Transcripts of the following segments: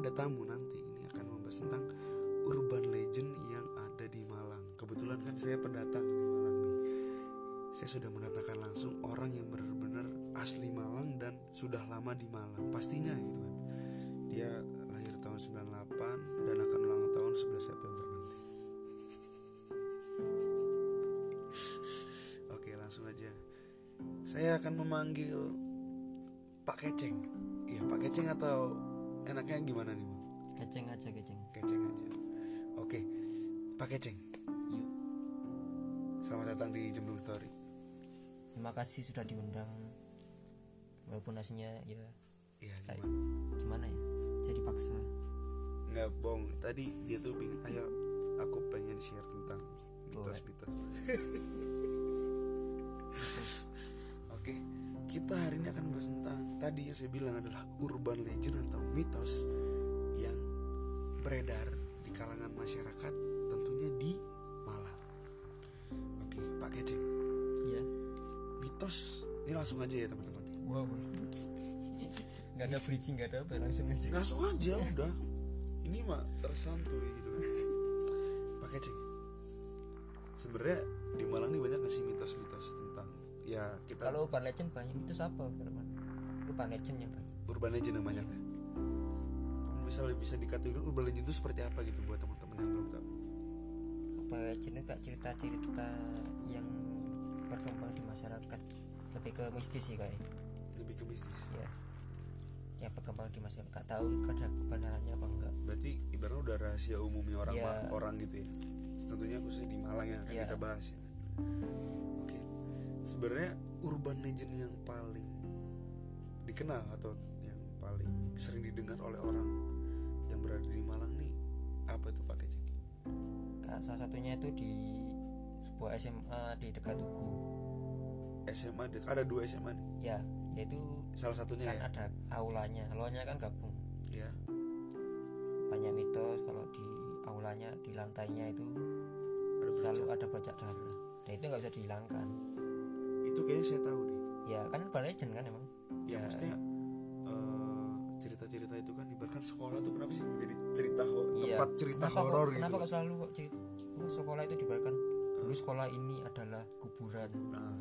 ada tamu nanti ini akan membahas tentang urban legend yang ada di Malang. Kebetulan kan saya pendatang di Malang nih. Saya sudah mendatangkan langsung orang yang benar-benar asli Malang dan sudah lama di Malang. Pastinya gitu kan. Dia lahir tahun 98 dan akan ulang tahun 11 September nanti. Oke, langsung aja. Saya akan memanggil Pak Keceng. Iya, Pak Keceng atau enaknya gimana nih, Bang? Keceng aja keceng. Keceng aja. Oke, Pak Keceng. Yuk. Selamat datang di Jemblung Story. Terima kasih sudah diundang. Walaupun aslinya ya Iya, saya gimana? gimana ya? Saya dipaksa. Nggak bohong. Tadi dia tuh pingin, ayo aku pengen share tentang mitos-mitos. Oke, kita hari ini akan bahas tentang tadi yang saya bilang adalah urban legend atau mitos yang beredar di kalangan masyarakat, tentunya di Malang. Oke, Pak Keceng, Iya. mitos ini langsung aja ya teman-teman. Wow. Gak ada bridging, gak ada apa, langsung aja. Langsung aja udah. Ini mah tersantuy gitu kan. Pak Keceng. Sebenarnya di Malang nih banyak gak sih mitos-mitos ya kita Kalau urban legend banyak itu siapa? Firman? Urban legend yang banyak. urban legend yang banyak ya. Misalnya bisa dikategorikan urban legend itu seperti apa gitu buat teman-teman yang belum tahu. Urban legend itu kayak cerita-cerita yang berkembang di masyarakat. Lebih ke mistis sih kayak. Lebih ke mistis. Ya. Yang berkembang di masyarakat. Gak tahu ada kebenarannya apa enggak. Berarti ibaratnya udah rahasia umumnya orang. Ma- orang gitu ya. Tentunya khususnya di Malang yang akan Iya. kita bahas ya. Sebenarnya urban legend yang paling dikenal atau yang paling sering didengar oleh orang yang berada di Malang nih apa itu Pak? Kayak salah satunya itu di sebuah SMA di dekat Tugu. SMA dek- ada dua SMA nih. Ya, yaitu Salah satunya kan ya. ada aulanya. Aulanya kan gabung. Ya. Banyak mitos kalau di aulanya di lantainya itu Ada selalu ada bajak darah. Dan itu nggak bisa dihilangkan. Itu kayaknya saya tahu deh. Ya kan urban legend kan emang. Ya, Ya. maksudnya eh, cerita-cerita itu kan ibaratkan sekolah tuh kenapa sih menjadi cerita Iya. tempat cerita horor gitu. Kenapa kok selalu kok cerita sekolah itu diberikan dulu sekolah ini adalah kuburan. Nah,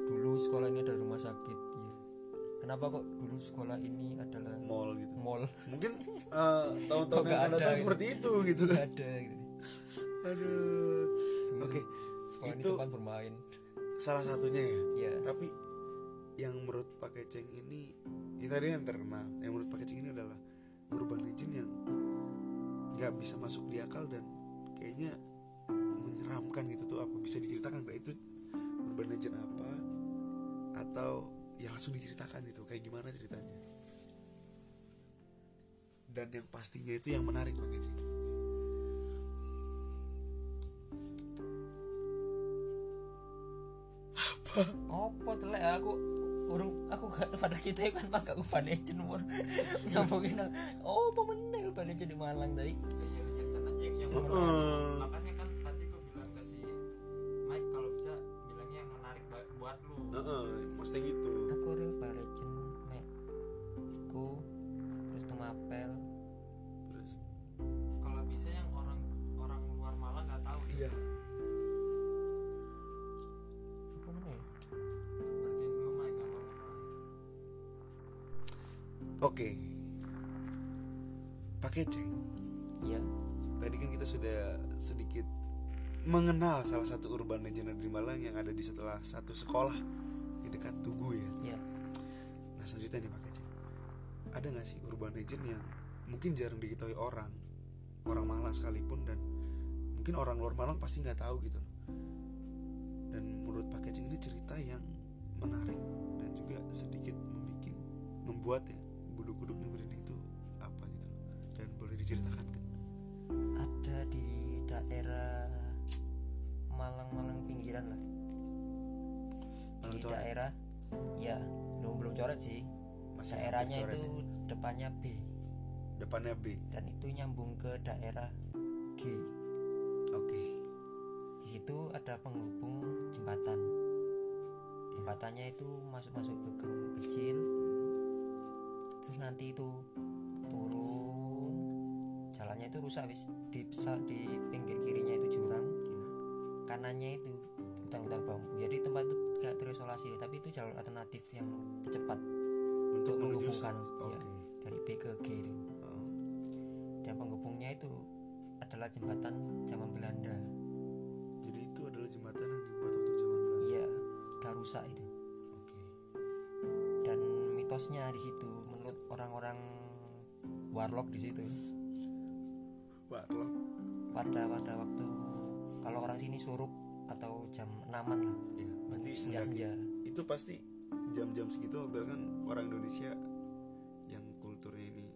Dulu sekolah ini ada rumah sakit. Iya. Kenapa kok dulu sekolah ini adalah mall gitu. mall? Mungkin eh, tahun-tahun yang akan ada datang gitu? seperti itu gitu kan. ada gitu. Aduh. Oke, Sekolah ini itu tempat bermain. Salah satunya ya. Iya. Tapi yang menurut Pak Keceng ini ini tadi yang terkenal. Yang menurut Pak Keceng ini adalah urban legend yang nggak bisa masuk di akal dan kayaknya menyeramkan gitu tuh apa bisa diceritakan nggak itu urban legend apa atau ya langsung diceritakan itu kayak gimana ceritanya dan yang pastinya itu yang menarik Pak Keceng Apa telek aku urung aku gak pada kita kan pakai urban legend umur nyambungin oh apa meneh urban legend di Malang tadi Iya cerita aja yang, yang mengenal salah satu urban legend di Malang yang ada di setelah satu sekolah di dekat Tugu ya. iya Nah selanjutnya nih Pak Keceng, ada nggak sih urban legend yang mungkin jarang diketahui orang, orang Malang sekalipun dan mungkin orang luar Malang pasti nggak tahu gitu loh. Dan menurut Pak Keceng ini cerita yang menarik dan juga sedikit membuat membuat ya bulu kuduk nih merinding itu apa gitu dan boleh diceritakan pinggiran lah. Di Coret. daerah ya belum belum coret sih. Masih daerahnya itu ya. depannya B. Depannya B. dan itu nyambung ke daerah G. Oke. di situ ada penghubung jembatan. Jembatannya itu masuk masuk ke gang kecil. Terus nanti itu turun. Jembatannya itu rusak wis. Di di kanannya itu hutan-hutan bambu. Jadi tempat itu gak terisolasi tapi itu jalur alternatif yang cepat untuk menghubungkan sana. ya, dari B ke G itu. Oh, dan penghubungnya itu adalah jembatan zaman Belanda. Jadi itu adalah jembatan yang dibuat waktu zaman Belanda. iya udah rusak itu. Oke. dan mitosnya di situ menurut orang-orang warlock di situ. Lo pada pada waktu kalau orang sini surup atau jam enaman lah. Ya, berarti senja senja itu pasti jam-jam segitu kan orang Indonesia yang kulturnya ini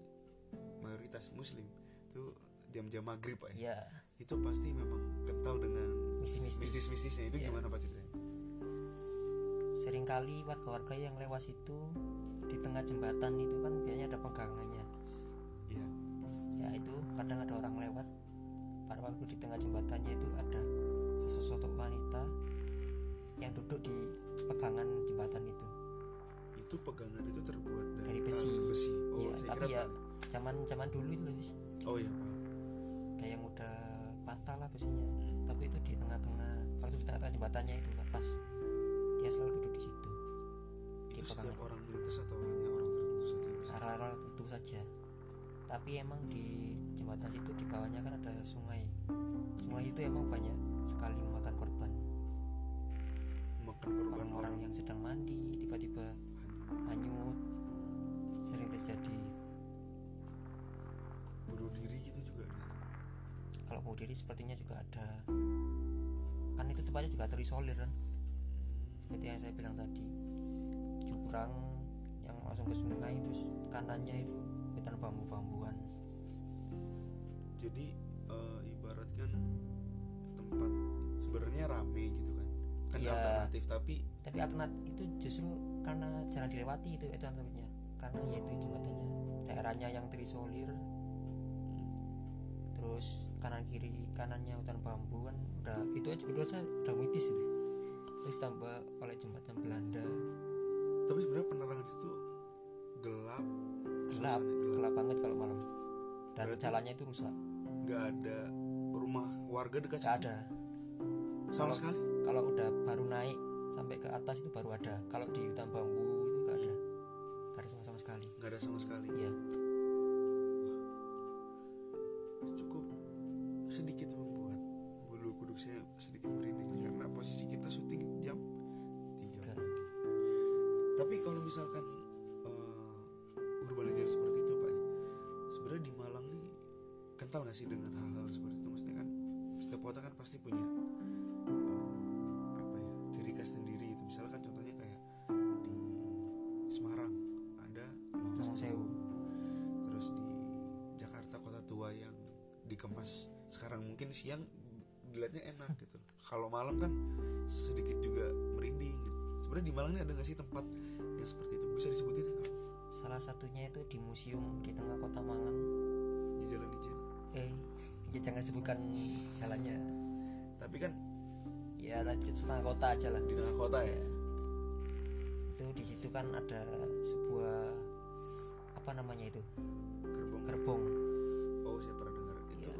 mayoritas muslim itu jam-jam maghrib pak ya? Ya itu pasti memang kental dengan Mistis-mistis. mistis-mistisnya. Itu Iya. gimana pak ceritanya? Seringkali warga-warga yang lewat situ di tengah jembatan itu kan biasanya ada pegangannya iya. Ya itu kadang ada orang lewat waktu di tengah jembatannya itu ada sesosok wanita yang duduk di pegangan jembatan itu. Itu pegangan itu terbuat dari, Dari besi. ah, besi. Oh ya saya tapi ya zaman zaman dulu itu wis. oh iya pak. Kayak yang udah patah lah besinya. Tapi itu di tengah-tengah waktu di tengah-tengah jembatannya itu pas dia selalu duduk di situ. Di itu setiap pegangan. orang melintas atau hanya orang tertentu saja? Yang bisa? arah-arah tentu saja tapi emang di jembatan situ di bawahnya kan ada sungai. Sungai itu emang banyak sekali memakan korban. Makan korban. Orang-orang yang sedang mandi tiba-tiba hanyut. Sering terjadi. Bunuh diri gitu juga kalau mau diri sepertinya juga ada. Kan itu tempatnya juga terisolir kan? Seperti yang saya bilang tadi. Jurang yang langsung ke sungai terus kanannya itu hutan bambu-bambuan. Jadi eh, ibaratkan tempat sebenarnya rame gitu kan. Kan Iya. alternatif tapi tapi alternatif itu justru karena jarang dilewati itu itu alternatifnya. Karena yaitu jembatannya. Daerahnya yang terisolir. Terus kanan kiri kanannya hutan bambu kan udah itu aja udah udah mitis itu. Terus tambah oleh jembatan Belanda. Tapi sebenarnya penerangan di situ gelap gelap. banget kalau malam. Dan Berarti- jalannya itu rusak. nggak ada rumah warga dekat nggak ada. Sama Kalau- sekali? kalau udah baru naik sampai ke atas itu baru ada. Kalau di hutan bambu itu nggak ada. Nggak ada sama sama sekali. Nggak ada sama sekali sih dengan hal-hal seperti itu. Maksudnya kan setiap kota kan pasti punya uh, apa ya ciri khas sendiri itu misalkan contohnya kayak di Semarang ada Lawang Sewu. terus di Jakarta kota tua yang dikemas. Sekarang mungkin siang dilihatnya enak gitu. Kalau malam kan sedikit juga merinding. Gitu. sebenarnya di Malang ini ada nggak sih tempat yang seperti itu? Bisa disebutin salah satunya itu di museum di tengah kota Malang jangan sebutkan jalannya. Tapi kan ya lanjut setengah kota aja lah. Di tengah kota ya? Itu di situ kan ada sebuah apa namanya itu? Gerbong. Gerbong. Oh saya pernah dengar. Itu Iya.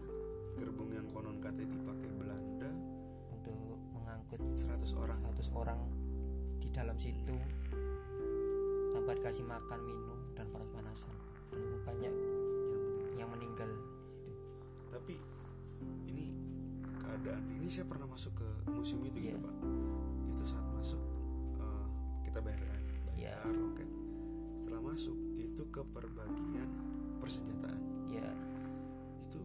gerbong yang konon katanya dipakai Belanda. Untuk mengangkut 100 orang. 100 orang di dalam situ. Tanpa dikasih makan minum dan panas-panasan dan banyak yang meninggal yang meninggal itu tapi keadaan. Ini saya pernah masuk ke museum itu gitu Iya. pak. Itu saat masuk eh, kita bayar kan? Bayar loket setelah masuk itu ke perbagian persenjataan. Ya itu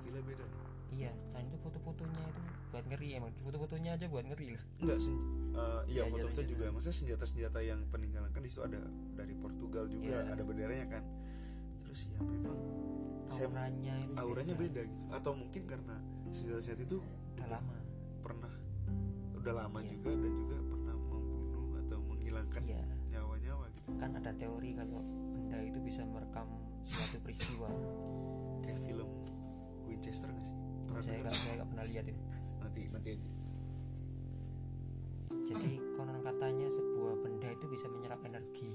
gila beda. Iya dan itu foto-fotonya itu buat ngeri emang. Foto-fotonya aja buat ngeri lah enggak sen eh, iya Iya, foto-foto juga. Maksudnya senjata-senjata yang peninggalan kan di situ ada dari Portugal juga Iya. ada benderanya kan? Terus ya memang saya auranya itu auranya beda gitu. Atau mungkin karena senjata-senjata itu udah lama. Pernah. Udah lama Iya. juga dan juga pernah membunuh atau menghilangkan iya. nyawa-nyawa gitu. Kan ada teori kalau benda itu bisa merekam suatu peristiwa. Kayak film Winchester nggak sih? Pernah saya nggak saya nggak pernah lihat itu. Nanti nanti aja. Jadi konon katanya sebuah benda itu bisa menyerap energi.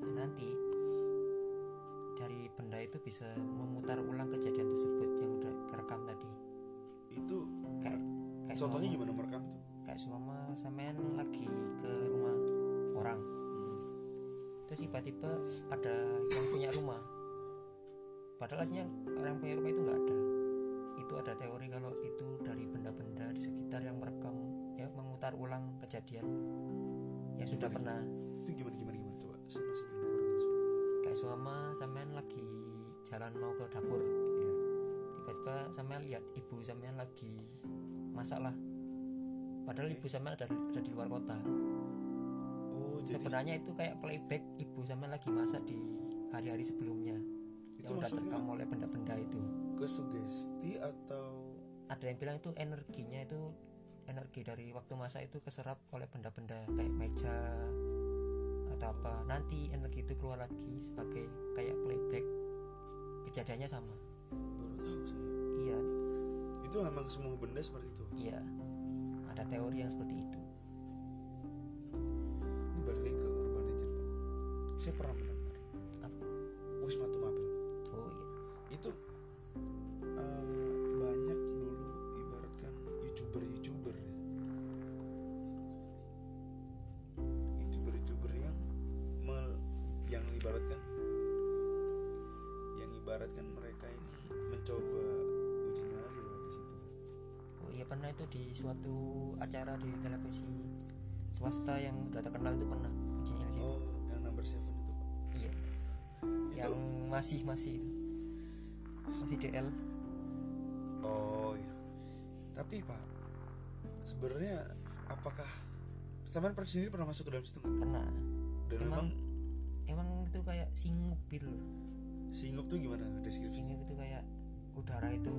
Dan nanti dari benda itu bisa memutar ulang kejadian tersebut yang udah kerekam tadi itu kayak kayak contohnya seumpama- gimana merekam tuh? Kayak seumpama sampean lagi ke rumah orang. Terus tiba-tiba ada yang punya rumah. Padahal aslinya orang punya rumah itu nggak ada. Itu ada teori kalau itu dari benda-benda di sekitar yang merekam ya memutar ulang kejadian yang sudah Gimana? pernah. itu gimana gimana gimana? Coba sama sebelum kayak seumpama sampean lagi jalan mau ke dapur tiba-tiba sampean lihat ibu sampean lagi masak lah. Padahal ibu sampean ada, ada di luar kota. Oh jadi sebenarnya itu kayak playback ibu sampean lagi masak di hari-hari sebelumnya. Itu yang udah terekam oleh benda-benda itu. Ke sugesti atau ada yang bilang itu energinya itu energi dari waktu masak itu keserap oleh benda-benda kayak meja atau apa. Nanti energi itu keluar lagi sebagai kayak playback. Kejadiannya sama itu emang semua benda seperti itu. Iya. Ada teori yang seperti itu. Ini balik ke urban legend pak. Saya pernah mendengar. Apa? Wisma Tumapel di suatu acara di televisi swasta yang udah terkenal itu pernah ujinya di situ. Oh yang number seven itu pak? Iya. Yang masih masih itu. masih DL oh iya. Tapi pak sebenarnya apakah sampean per- sendiri pernah masuk ke dalam situ nggak? pernah. Dan Emang- memang emang itu kayak singup gitu loh. Singup tuh gimana? Deskripsi. Singup itu kayak udara itu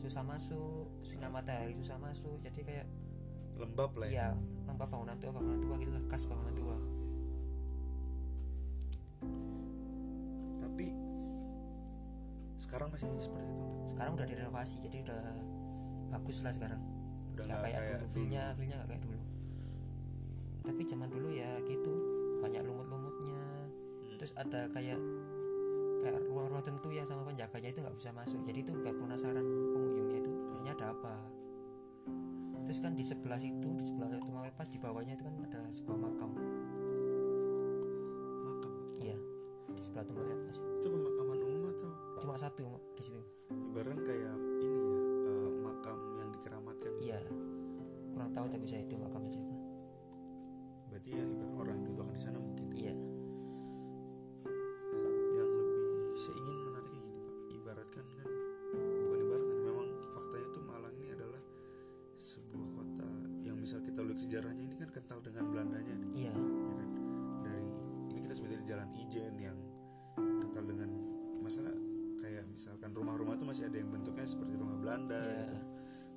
susah masuk sinar matahari susah masuk jadi kayak lembab lah ya. Iya lembab bangunan tua bangunan tua gitu lah khas bangunan tua. Tapi sekarang masih seperti itu? Nggak? sekarang udah direnovasi jadi udah bagus lah sekarang. Udah nggak nggak kayak, kayak dulu. feelnya feelnya nggak kayak dulu. Tapi zaman dulu ya gitu banyak lumut-lumutnya. Hmm. terus ada kayak kayak ruang-ruang tertentu yang sama penjaganya itu nggak bisa masuk. Jadi itu buat penasaran terus kan di sebelah situ di sebelah rumah pas di bawahnya itu kan ada sebuah makam. Makam? Iya di sebelah rumah pas. Itu pemakaman umum atau? Cuma satu di situ. Ibarat kayak ini ya eh, makam yang dikeramatkan. Iya. Kurang tahu tapi saya itu makamnya siapa. Berarti yang ibarat orang yang dituakan di sana ada yang bentuknya seperti rumah Belanda Iya. gitu.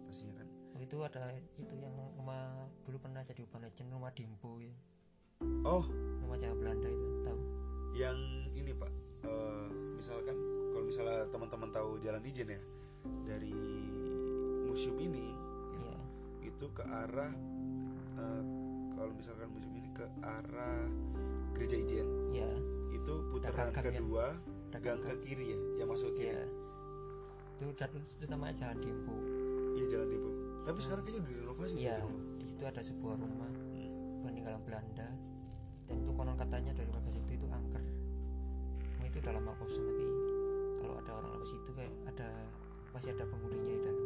Pastinya kan. Oh, itu ada itu yang rumah dulu pernah jadi urban legend rumah Dimpo ya. oh. Rumah Jawa Belanda itu tahu? Yang ini pak. Eh, misalkan kalau misalnya teman-teman tahu Jalan Ijen ya dari museum ini ya, iya. itu ke arah eh, kalau misalkan museum ini ke arah gereja Ijen. Iya. Itu putaran ya. kedua gang ke kiri ya yang masuk ke kiri. Iya itu dan itu namanya Jalan Dimpo iya jalan ibu tapi sekarang kayaknya udah direnovasi iya gitu, di situ ada sebuah rumah Hmm. peninggalan Belanda. Dan itu konon katanya dari warga situ itu angker. Rumah itu udah lama kosong tapi kalau ada orang lewat situ kayak ada masih ada penghuninya di dalam.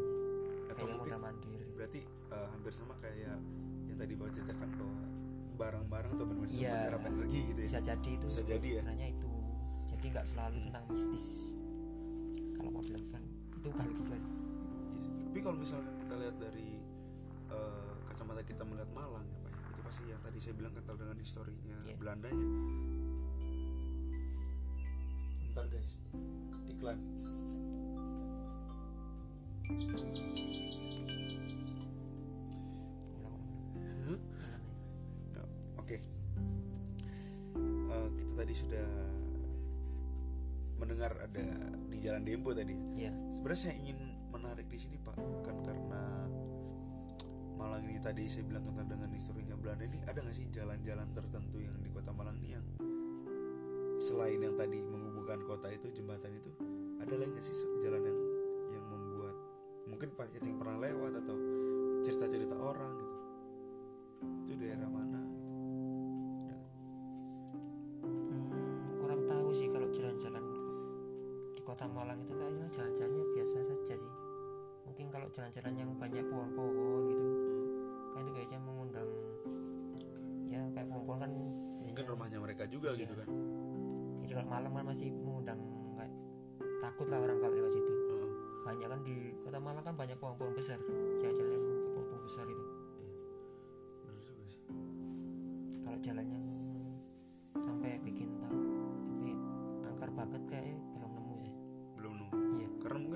Atau kayak mungkin mondar mandir berarti eh, hampir sama kayak yang tadi bapak ceritakan bahwa barang-barang atau benda Iya. menyerap energi gitu ya? Bisa jadi itu Bisa jadi ya. itu. Jadi nggak selalu tentang mistis. Kalau mau bilang kan itu kali. Iya sih. tapi kalau misalkan kita lihat dari eh, kacamata kita melihat Malang ya pak ya, itu pasti yang tadi saya bilang kental dengan historinya Iya. Belandanya bentar guys iklan mendengar ada di Jalan Dempo tadi. iya Sebenarnya saya ingin menarik di sini Pak, kan karena Malang ini tadi saya bilang kental dengan historinya Belanda ini ada nggak sih jalan-jalan tertentu yang di Kota Malang ini yang selain yang tadi menghubungkan kota itu jembatan itu ada lagi nggak sih jalan yang yang membuat mungkin Pak Kecing pernah lewat atau kota Malang itu kayaknya jalan-jalannya biasa saja sih. Mungkin kalau jalan-jalan yang banyak pohon-pohon gitu kan itu kayaknya mengundang ya kayak pohon-pohon kan mungkin biasanya- rumahnya mereka juga Iya. gitu kan. Jadi kalau malam kan masih mengundang kayak takut lah orang kalau lewat situ. Heeh. banyak kan di kota Malang kan banyak pohon-pohon besar jalan-jalan ke pohon-pohon besar itu. Sih. Kalau jalan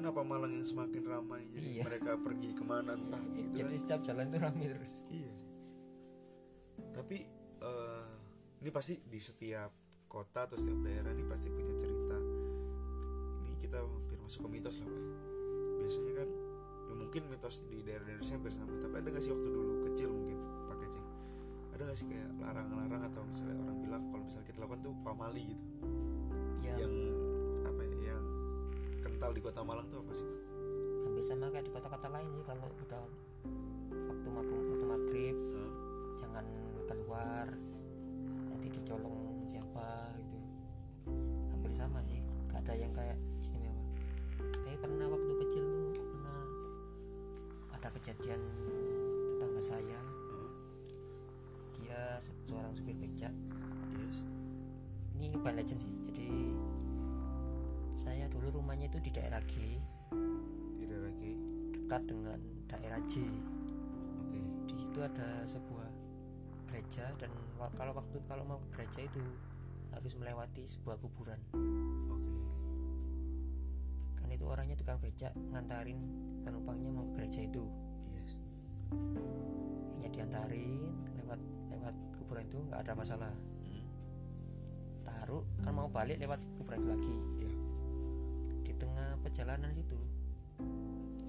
karena mungkin apa Malang yang semakin ramai? Jadi Iya. mereka pergi ke mana entah gitu jadi kan. setiap jalan tuh ramai terus. Iya. Tapi eh, ini pasti di setiap kota atau setiap daerah ini pasti punya cerita. Ini kita hampir masuk ke mitos lah pak. Ya. biasanya kan ya mungkin mitos di daerah-daerah saya hampir sama. Tapi ada nggak sih waktu dulu kecil mungkin pakai ceng ada nggak sih kayak larang-larang atau misalnya orang bilang kalau misalnya kita lakukan tuh pamali gitu kental di kota Malang tuh apa sih hampir sama kayak di kota-kota lain sih kalau udah waktu maghrib waktu maghrib Hah? jangan keluar nanti dicolong siapa gitu. Hampir sama sih gak ada yang kayak istimewa. Kayak pernah waktu kecil tuh pernah ada kejadian tetangga saya. Hah? dia se- seorang supir becak. Yes. Ini bukan legend sih jadi dulu rumahnya itu di daerah G. Tidak lagi dekat dengan daerah J. Oke. Di situ ada sebuah gereja dan kalau waktu kalau mau ke gereja itu harus melewati sebuah kuburan. Oke. Kan itu orangnya tukang becak ngantarin penumpangnya mau ke gereja itu. Yes. Hanya diantarin lewat lewat kuburan itu nggak ada masalah. Hmm. taruh kan mau balik lewat kuburan itu lagi. di tengah perjalanan situ.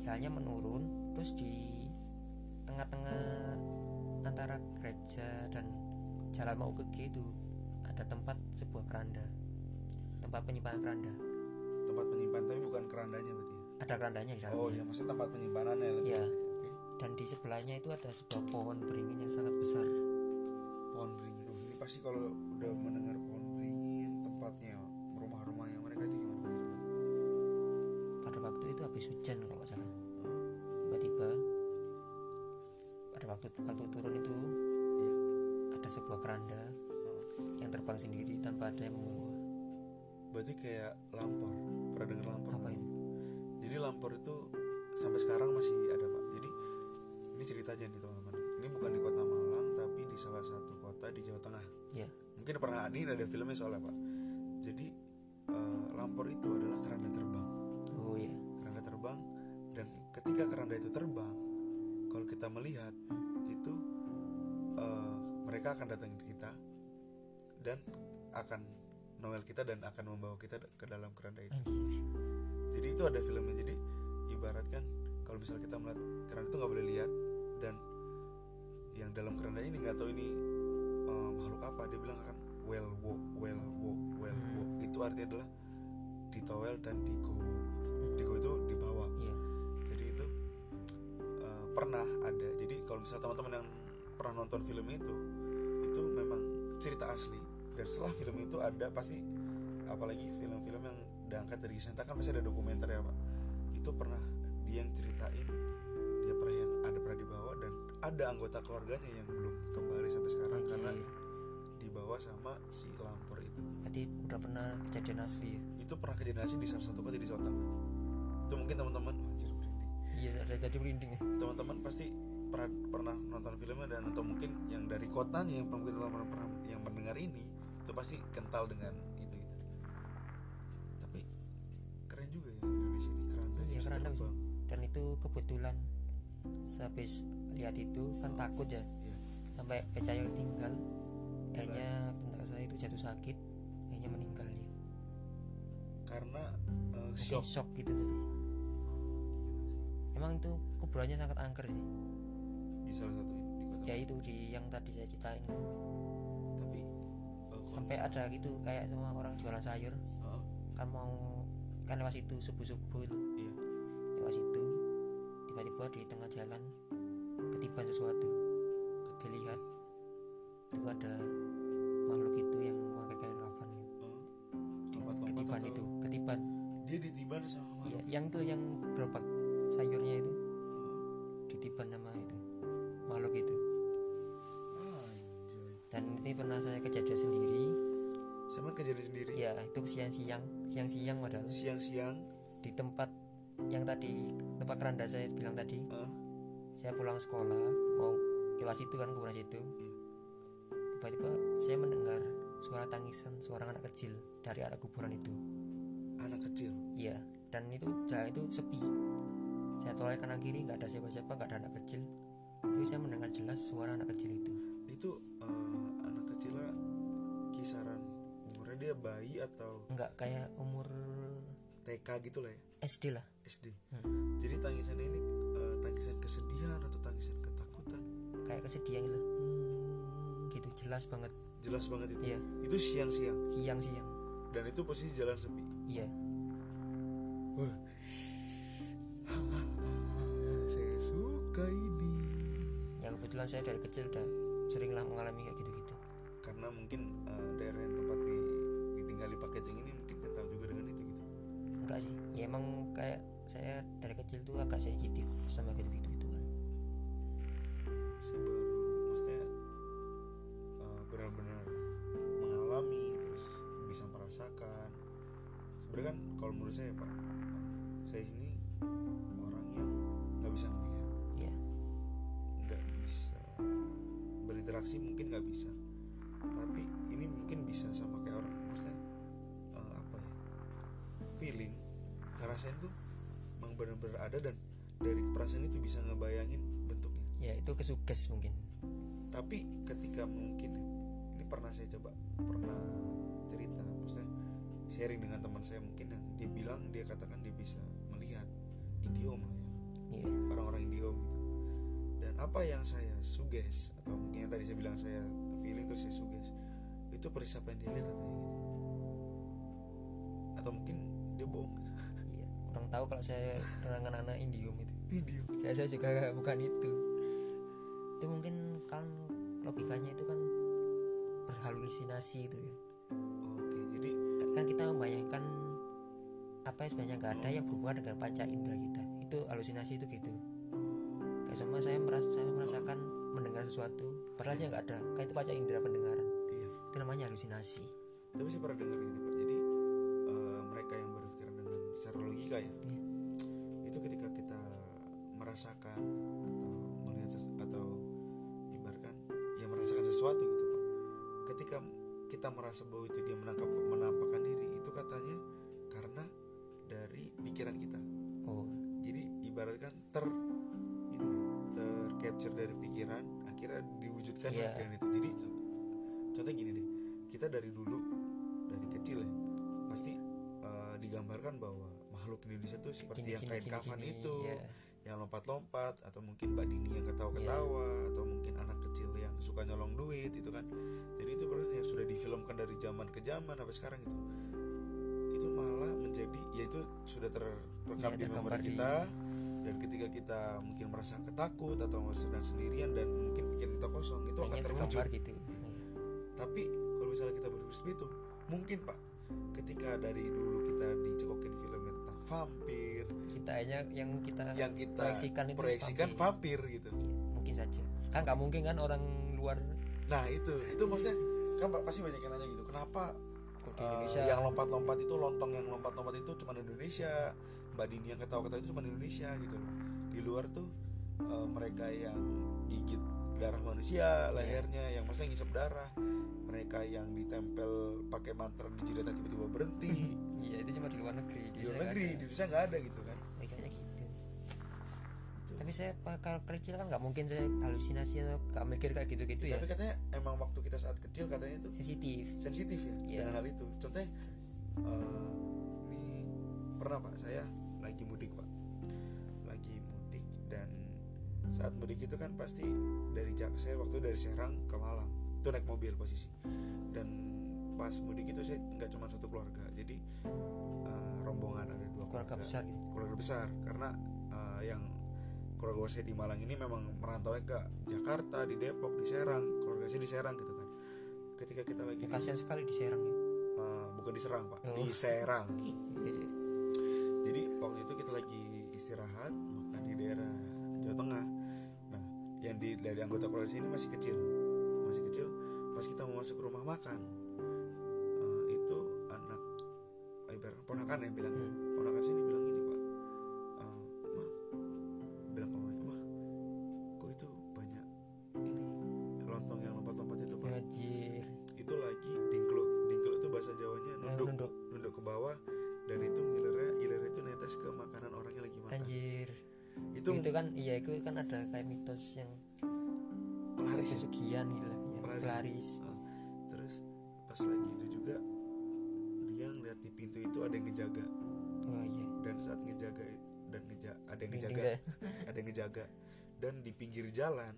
Jalannya menurun terus di tengah-tengah antara gereja dan jalan mau ke G itu ada tempat sebuah keranda. Tempat penyimpanan keranda. Tempat penyimpanan tapi bukan kerandanya berarti ya? ada kerandanya di dalamnya. Oh ya maksudnya tempat penyimpanannya lebih Iya. oke. Dan di sebelahnya itu ada sebuah pohon beringin yang sangat besar. Pohon beringin. Oh, ini pasti kalau udah mendengar habis hujan kalau nggak salah. Tiba-tiba pada waktu waktu turun itu Iya. ada sebuah keranda yang terbang sendiri tanpa ada yang membawa. Berarti kayak lampor. Pernah dengar lampor apa itu? Jadi lampor itu sampai sekarang masih ada pak. Jadi ini cerita aja nih teman-teman. Ini bukan di kota Malang tapi di salah satu kota di Jawa Tengah. Ya mungkin pernah ini ada filmnya soalnya pak. Jadi eh, lampor itu adalah keranda terbang ketika keranda itu terbang kalau kita melihat itu eh, mereka akan datang ke kita dan akan Noel kita dan akan membawa kita ke dalam keranda itu. Anjir. Jadi itu ada filmnya. Jadi ibaratkan kalau misalnya kita melihat keranda itu nggak boleh lihat dan yang dalam keranda ini nggak tahu ini eh, makhluk apa dia bilang akan well walk well walk well Hmm. walk. Itu artinya adalah ditowel dan digowo digowo itu dibawa. Eh, pernah ada. Jadi kalau misalnya teman-teman yang pernah nonton film itu itu memang cerita asli. Dan setelah film itu ada pasti apalagi film-film yang diangkat dari kisah kan pasti ada dokumenter ya pak. Itu pernah dia yang ceritain dia pernah yang ada pernah dibawa dan ada anggota keluarganya yang belum kembali sampai sekarang karena anjir dibawa sama si lampor itu. Berarti udah pernah kejadian asli ya? Itu pernah kejadian di salah satu kota di Jawa Tengah. Itu mungkin teman-teman ada jadi merinding. Ya teman-teman pasti pernah pernah nonton filmnya dan atau mungkin yang dari kotanya yang mungkin pernah, pernah yang mendengar ini itu pasti kental dengan itu gitu. Tapi keren juga ya Indonesia ini Iya, bisa keranda terbang. dan itu kebetulan habis lihat itu kan takut ya. Iya. sampai percaya tinggal akhirnya tentang saya itu jatuh sakit akhirnya meninggal dia. Karena mungkin shock. shock gitu tadi emang itu kuburannya sangat angker sih. Di salah satu di kota ya itu di yang tadi saya ceritain tapi kalau sampai ada gitu kayak sama orang jualan sayur. Hah? kan mau kan lewat situ subuh subuh itu. Iya. Lewat situ tiba-tiba di tengah jalan ketiban sesuatu. Dilihat itu ada makhluk itu yang memakai kain kafan gitu. lompat-lompat ketiban itu ketiban. Dia ditiban sama ya, makhluk? yang tuh yang gerobak sayurnya itu. Ditiban sama itu makhluk itu. Dan ini pernah saya kejadian sendiri. Sama kejadian sendiri? Ya itu siang-siang. Siang-siang padahal. Siang-siang? Di tempat yang tadi tempat keranda saya bilang tadi. Ah, saya pulang sekolah mau lewat situ kan kuburan situ. Iya. tiba-tiba saya mendengar suara tangisan seorang anak kecil dari arah kuburan itu. Anak kecil? Iya. Dan itu jalan itu sepi saya tolak kanan kiri nggak ada siapa-siapa nggak ada anak kecil. Tapi saya mendengar jelas suara anak kecil itu. Itu eh, anak kecilnya kisaran umurnya dia bayi atau? Nggak kayak umur TK gitu lah ya? SD lah. SD Hmm. jadi tangisan ini eh, tangisan kesedihan atau tangisan ketakutan? Kayak kesedihan gitu. Hmm, gitu. Jelas banget. Jelas banget itu? Iya. Itu siang-siang? Siang-siang. Dan itu posisi jalan sepi? Iya. Wah. Ya saya dari kecil udah sering lah mengalami kayak gitu-gitu. Karena mungkin eh, daerah yang tempat di, ditinggali yang ini mungkin kental juga dengan itu gitu. Enggak sih ya emang kayak saya dari kecil tuh agak sensitif sama gitu-gitu gituan saya baru maksudnya eh, benar-benar mengalami terus bisa merasakan. Sebenarnya kan kalau menurut saya pak berinteraksi mungkin nggak bisa. Tapi ini mungkin bisa sama kayak orang maksudnya eh, apa ya feeling ngerasain tuh emang benar-benar ada dan dari perasaan itu bisa ngebayangin bentuknya. Ya itu kesuges mungkin. Tapi ketika mungkin ini pernah saya coba pernah cerita maksudnya sharing dengan teman saya mungkin yang dia bilang dia katakan dia bisa melihat indiom lah ya. Iya. Orang-orang dan apa yang saya suges atau mungkin yang tadi saya bilang saya feeling terus saya suges itu persis apa yang dia lihat katanya gitu. Atau mungkin dia bohong. Iya kurang tahu kalau saya dengan anak indium itu. Indiom saya, saya juga bukan itu. Itu mungkin kan logikanya itu kan berhalusinasi itu ya. Oke jadi kan kita membayangkan apa yang sebenarnya nggak ada yang berhubungan dengan panca indera kita. Itu halusinasi itu gitu kayak sama saya merasa saya merasakan mendengar sesuatu padahal nggak ada. Kayak itu panca indera pendengaran. Iya. Itu namanya halusinasi. Tapi saya pernah dengar ini pak. Jadi eh, mereka yang berpikiran dengan secara logika ya Iya. itu ketika kita merasakan atau melihat ses- atau ibaratkan ya merasakan sesuatu gitu pak. Ketika kita merasa bahwa itu dia menangkap menampakkan diri itu katanya karena dari pikiran kita. Oh. Jadi ibaratkan ter tercapture dari pikiran akhirnya diwujudkan Iya. dengan itu. Jadi co- contohnya gini deh kita dari dulu dari kecil ya pasti eh, digambarkan bahwa makhluk Indonesia tuh seperti gini yang kain gini kafan gini itu ya. yang lompat-lompat atau mungkin Mbak Dini yang ketawa-ketawa atau mungkin anak kecil yang suka nyolong duit itu kan. Jadi itu berarti yang sudah difilmkan dari zaman ke zaman sampai sekarang itu. Itu malah menjadi ya itu sudah terrekam Ya, di tergambar memori di- kita dan ketika kita mungkin merasa ketakut atau sedang sendirian dan mungkin pikiran kita kosong itu akan Kayaknya terwujud. gitu. Tapi kalau misalnya kita berpikir seperti itu mungkin pak ketika dari dulu kita dicekokin film tentang vampir kita hanya yang kita yang kita proyeksikan itu proyeksikan vampir. vampir gitu. Iya, mungkin saja. Kan nggak mungkin kan orang luar. Nah itu, itu maksudnya kan Pak pasti banyak yang nanya gitu. Kenapa kok di eh, Indonesia yang lompat-lompat itu lontong yang lompat-lompat itu cuma di Indonesia, Mbak Dini yang ketawa-ketawa itu cuma di Indonesia gitu. loh. Di luar tuh eh, mereka yang gigit darah manusia lehernya, yang maksudnya ngisep darah, mereka yang ditempel pakai mantra di jidatnya tiba-tiba berhenti. iya itu cuma di luar negeri di luar negeri, di Indonesia nggak ada gitu kan. kayaknya gitu Itu. tapi saya kalau kecil kan nggak mungkin saya halusinasi atau nggak mikir kayak gitu-gitu ya Tapi katanya emang waktu kita saat kecil katanya itu sensitif sensitif ya Iya. dengan hal itu. Contohnya eh, ini pernah pak saya lagi mudik pak, lagi mudik dan saat mudik itu kan pasti dari Jak saya waktu dari Serang ke Malang itu naik mobil posisi. Dan pas mudik itu saya nggak cuma satu keluarga jadi eh, rombongan ada dua keluarga besar gitu? Keluarga besar karena eh, yang keluarga saya di Malang ini memang merantau ke Jakarta di Depok di Serang keluarga saya di Serang gitu kan. Ketika kita lagi ya, di- kasihan sekali di Serang ya. Eh, bukan di Serang pak Oh. di Serang. jadi waktu itu kita lagi istirahat makan di daerah Jawa Tengah. Nah yang di dari anggota keluarga sini masih kecil. Masih kecil pas kita mau masuk rumah makan eh, itu anak eh, ibarat ponakan ya bilang. Hmm. Kan iya itu kan ada kayak mitos yang pelaris ya. pesugihan gitu lah ya. Pelaris. Pelaris. Ah, terus pas lagi itu juga dia ngeliat di pintu itu ada yang ngejaga Oh iya. dan saat ngejaga dan ngeja ada yang ngejaga ada yang ngejaga dan di pinggir jalan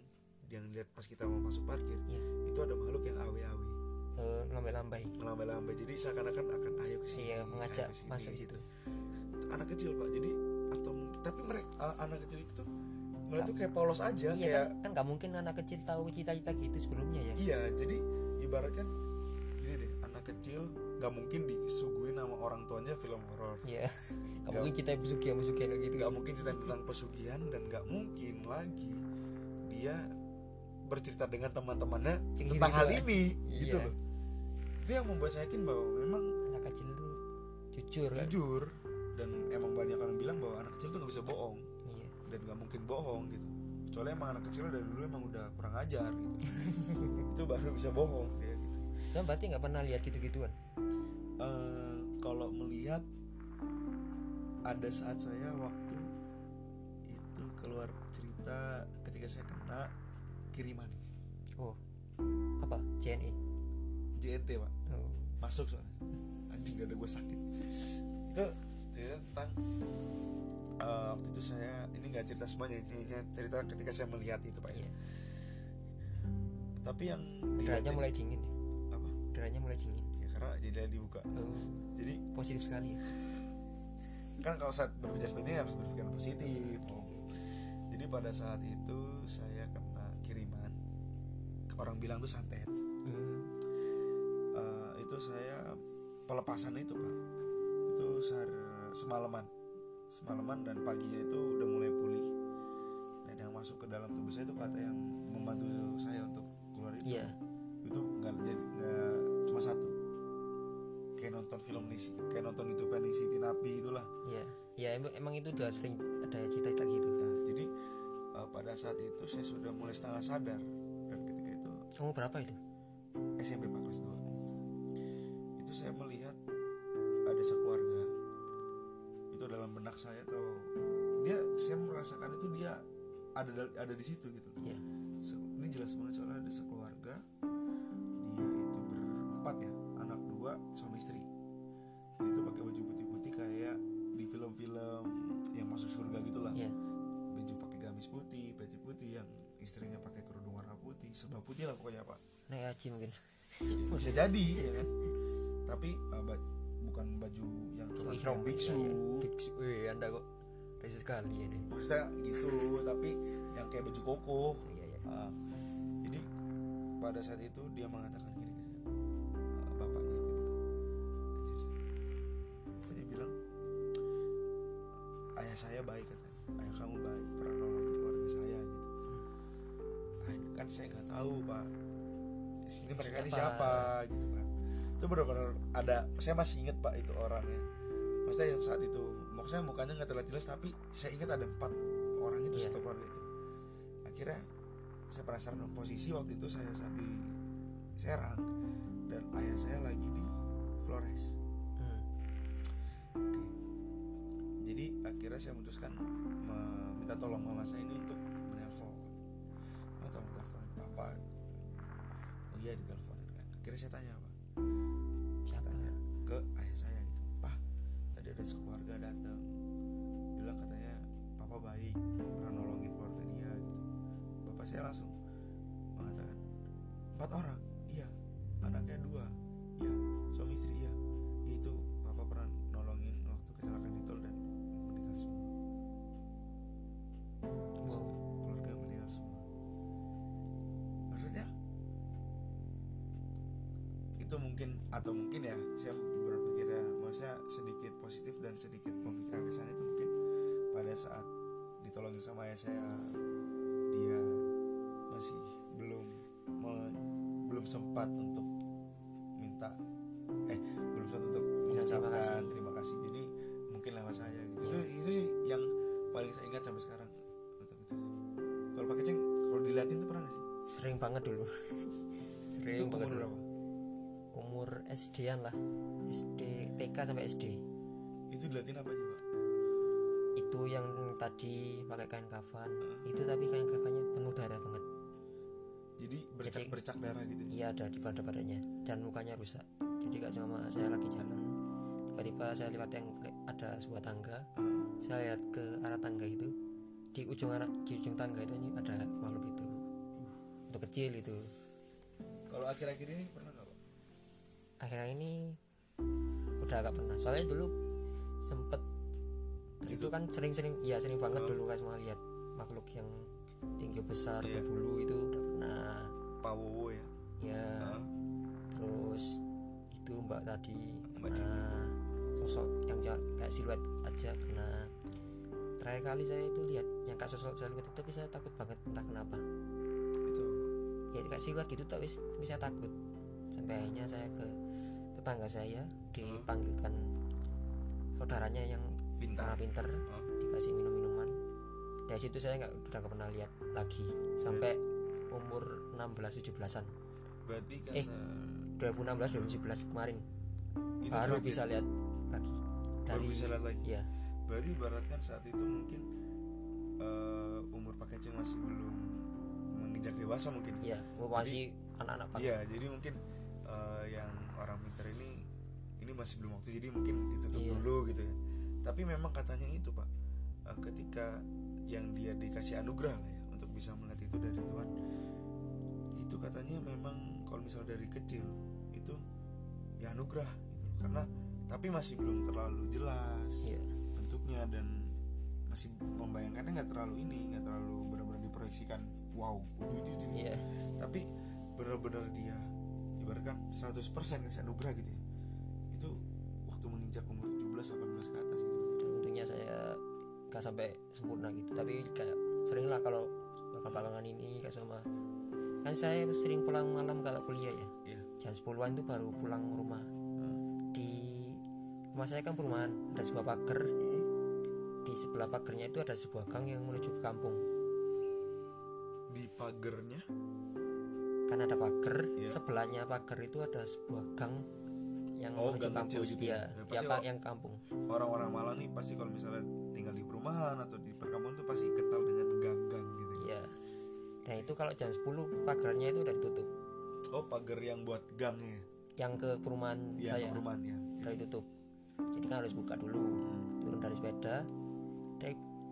yang lihat pas kita mau masuk parkir Iya. itu ada makhluk yang awe-awe Eh, lambai-lambai. melambai-lambai jadi seakan-akan akan ayo ke sini Iya, mengajak ayo ke sini." masuk situ. anak kecil pak jadi tapi mereka anak kecil itu tuh mereka tuh kayak polos aja Iya kayak kan, kan gak mungkin anak kecil tahu cita-cita gitu sebelumnya ya. iya jadi ibaratkan gini deh anak kecil nggak mungkin disuguhin sama orang tuanya film horor Iya. Gak mungkin kita pesugihan-pesugihan kayak gitu. nggak mungkin cerita tentang pesugihan dan nggak mungkin lagi dia bercerita dengan teman-temannya tentang gitu hal lah. ini gitu Iya. loh itu yang membuat saya yakin bahwa memang Anak kecil tuh jujur kan. jujur bilang bahwa anak kecil tuh nggak bisa bohong Iya. dan nggak mungkin bohong gitu kecuali emang anak kecil dari dulu emang udah kurang ajar gitu itu baru bisa bohong kayak gitu berarti nggak pernah lihat gitu-gituan. Eh, kalau melihat ada saat saya waktu itu keluar cerita ketika saya kena kiriman Oh. Apa? JNE. JNT pak Oh. masuk soalnya anjing gak ada gue sakit itu cerita tentang eh, waktu itu saya ini nggak cerita semuanya ini hanya cerita ketika saya melihat itu pak ya. Iya. tapi yang Udaranya dilihatin- mulai dingin ya. apa Udaranya mulai dingin. ya karena jadi dibuka Oh. jadi Positif sekali ya. kan kalau saat berbicara seperti ini harus berpikir positif jadi pada saat itu saya kena kiriman orang bilang tuh santet Hmm. Eh, itu saya pelepasan itu pak itu sehari semalaman semalaman dan paginya itu udah mulai pulih dan yang masuk ke dalam tubuh saya itu kata yang membantu saya untuk keluar itu Iya. itu nggak jadi nggak cuma satu kayak nonton film nih kayak nonton itu Penny City Napi itulah Iya. Ya emang, emang itu udah sering ada cerita-cerita gitu. Nah, jadi uh, pada saat itu saya sudah mulai setengah sadar dan ketika itu Kamu berapa itu? SMP Pak kelas 2 itu saya melihat merasakan itu dia ada ada di situ gitu Iya. Se- ini jelas banget soalnya ada sekeluarga dia itu berempat ya anak dua suami istri dia itu pakai baju putih-putih kayak di film-film yang masuk surga gitulah Iya. baju pakai gamis putih baju putih yang istrinya pakai kerudung warna putih serba putih lah pokoknya pak Naik haji mungkin. bisa jadi ya kan tapi uh, bukan baju yang cuma Ihram biksu iya, iya. Biksu. Wih, Anda kok rese sekali ini. maksudnya gitu tapi yang kayak baju koko. Iya, iya. Uh, jadi pada saat itu dia mengatakan gini ke saya uh, bapaknya itu bilang ayah saya baik katanya. Ayah kamu baik pernah nolongin keluarga saya gitu. Ah, ini kan saya nggak tahu pak. Di sini mereka ini Siapa? siapa gitu kan itu benar-benar ada saya masih inget pak itu orangnya maksudnya yang saat itu maksudnya mukanya nggak terlihat jelas tapi saya ingat ada empat orang itu Iya. satu keluarga itu akhirnya saya penasaran dengan posisi waktu itu saya saat di Serang dan ayah saya lagi di Flores Hmm. Oke. Jadi akhirnya saya memutuskan meminta tolong mama saya ini untuk menelpon. Tolong teleponin papa. Oh iya diteleponin kan. Akhirnya saya tanya saya langsung mengatakan empat orang? Iya. Anaknya dua? Iya. Suami istri? Iya. Itu papa pernah nolongin waktu kecelakaan itu dan meninggal semua. Keluarga meninggal semua. Maksudnya itu mungkin atau mungkin ya saya berpikir ya maksudnya sedikit positif dan sedikit pemikiran ke sana itu mungkin pada saat ditolongin sama ayah saya masih belum me- belum sempat untuk minta eh belum sempat untuk terima mengucapkan kasih. terima kasih. Jadi mungkin lewat saya gitu. Itu itu sih yang paling saya ingat sampai sekarang. Itu kalau pakai ceng kalau dilatih tuh pernah gak sih? Sering banget dulu. Itu sering banget umur berapa? Umur SD-an lah. SD TK sampai SD itu dilatih apa aja pak? Itu yang tadi pakai kain kafan. Itu tapi kain kafannya penuh darah banget jadi bercak Jadi- bercak darah gitu ya? iya ada di pada badannya dan lukanya rusak. Jadi kak sama saya lagi jalan. Tiba-tiba saya lewat yang ada sebuah tangga. Hmm. saya lihat ke arah tangga itu. Di ujung arah di ujung tangga itu ini ada makhluk itu. Untuk kecil itu. Kalau akhir-akhir ini pernah nggak pak? Akhirnya ini udah agak pernah. Soalnya dulu sempet itu kan sering-sering ya sering banget Oh. dulu kan semua lihat makhluk yang tinggi besar Iya. berbulu itu udah pernah Pak Wowo ya? Ya. Hah? terus itu mbak tadi Mbak pernah sosok yang kayak siluet aja pernah. Terakhir kali saya itu lihat yang kayak sosok siluet itu tapi saya takut banget entah kenapa. Itu ya kayak siluet gitu tapi tapi saya takut. Sampai akhirnya saya ke tetangga saya dipanggilkan saudaranya yang pintar. karena pinter dikasih minum minuman dari situ saya nggak udah pernah lihat lagi. Sampai umur 16 17-an berarti Eh. kasar 2016 2017 kemarin itu baru terakhir. bisa lihat lagi baru dari bisa lihat lagi ya berarti ibaratkan saat itu mungkin eh, umur Pak Keceng masih belum menginjak dewasa mungkin ya masih anak-anak banget Iya, jadi mungkin eh, yang orang pintar ini ini masih belum waktu, jadi mungkin ditutup Iya. dulu gitu ya. Tapi memang katanya itu pak, eh, ketika yang dia dikasih anugerah lah ya untuk bisa melihat itu dari Tuhan, itu katanya memang kalau misalnya dari kecil itu ya anugerah gitu, karena tapi masih belum terlalu jelas Iya. bentuknya dan masih membayangkannya nggak terlalu ini, nggak terlalu benar-benar diproyeksikan wow wujud iya. Tapi benar-benar dia ibaratkan 100% kasih anugerah gitu ya. Itu waktu menginjak umur 17 18 ke atas gitu. Untungnya saya nggak sampai sempurna gitu. Tapi kayak sering lah kalau bakal belakangan ini kayak sama kan saya sering pulang malam kalau kuliah ya. Iya. Jam 10-an itu baru pulang rumah. Hmm. di rumah saya kan perumahan ada sebuah pagar. Di sebelah pagarnya itu ada sebuah gang yang menuju ke kampung. Di pagernya? Kan ada pagar Iya. sebelahnya pagar itu ada sebuah gang yang Oh, menuju kecil kampus gitu ya. ya, Ya, ya, pak yang kampung. orang-orang Malang nih pasti kalau misalnya tinggal di perumahan atau di perkampungan tuh pasti kental dan itu kalau jam 10 pagarnya itu udah ditutup. Oh pagar yang buat gangnya? Yang ke perumahan ya saya. ke perumahan ya udah ditutup. Jadi kan harus buka dulu turun dari sepeda.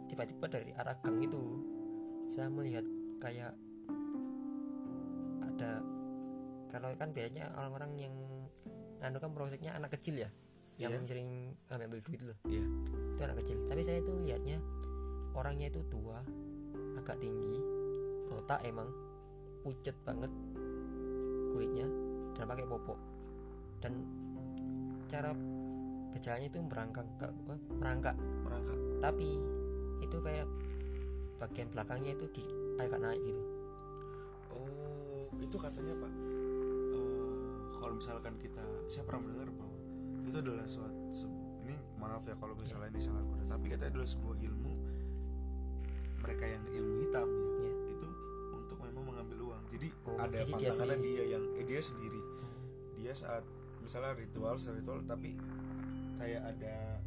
Tiba-tiba dari arah gang itu saya melihat kayak ada kalau kan biasanya orang-orang yang anu kan proyeknya anak kecil ya yang Iya. sering ambil duit loh. Iya. Itu anak kecil. Tapi saya itu lihatnya orangnya itu tua agak tinggi botak emang pucet banget kulitnya dan pakai popok. Dan cara berjalannya itu merangkak ke merangkak. Merangkak. Tapi itu kayak bagian belakangnya itu di agak naik gitu. Oh itu katanya pak eh, kalau misalkan kita saya pernah mendengar bahwa itu adalah suatu ini maaf ya kalau misalnya ini salah kode tapi katanya adalah sebuah ilmu mereka yang ilmu hitam ya Oh, ada jadi dia yang eh, dia sendiri. Dia saat misalnya ritual ritual tapi kayak ada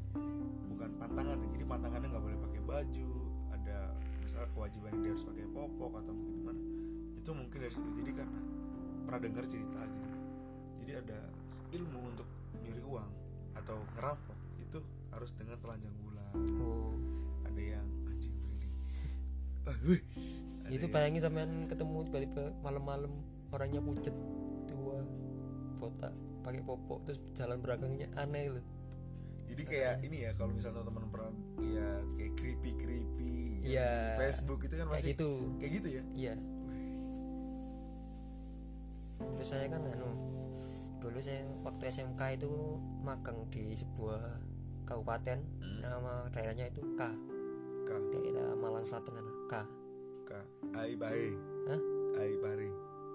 bukan pantangan ya, jadi pantangannya nggak boleh pakai baju ada misalnya kewajiban dia harus pakai popok atau mungkin gimana itu mungkin dari situ. Jadi karena pernah dengar cerita gitu jadi ada ilmu untuk nyuri uang atau ngerampok itu harus dengan telanjang bulan. Oh. Ada yang anjing. Ada itu yang- bayangin sampean ketemu tiba-tiba malam-malam orangnya pucet tua botak pakai popok terus jalan belakangnya aneh loh jadi kayak ini ya kalau misalnya teman pernah lihat kayak creepy creepy Iya. Facebook itu kan kayak pasti gitu. kayak gitu ya? Iya. Terus saya kan anu dulu saya waktu SMK itu magang di sebuah kabupaten Hmm. nama daerahnya itu K. K. Daerah Malang Selatan sana K K Ai Bae Hah? Ai Bare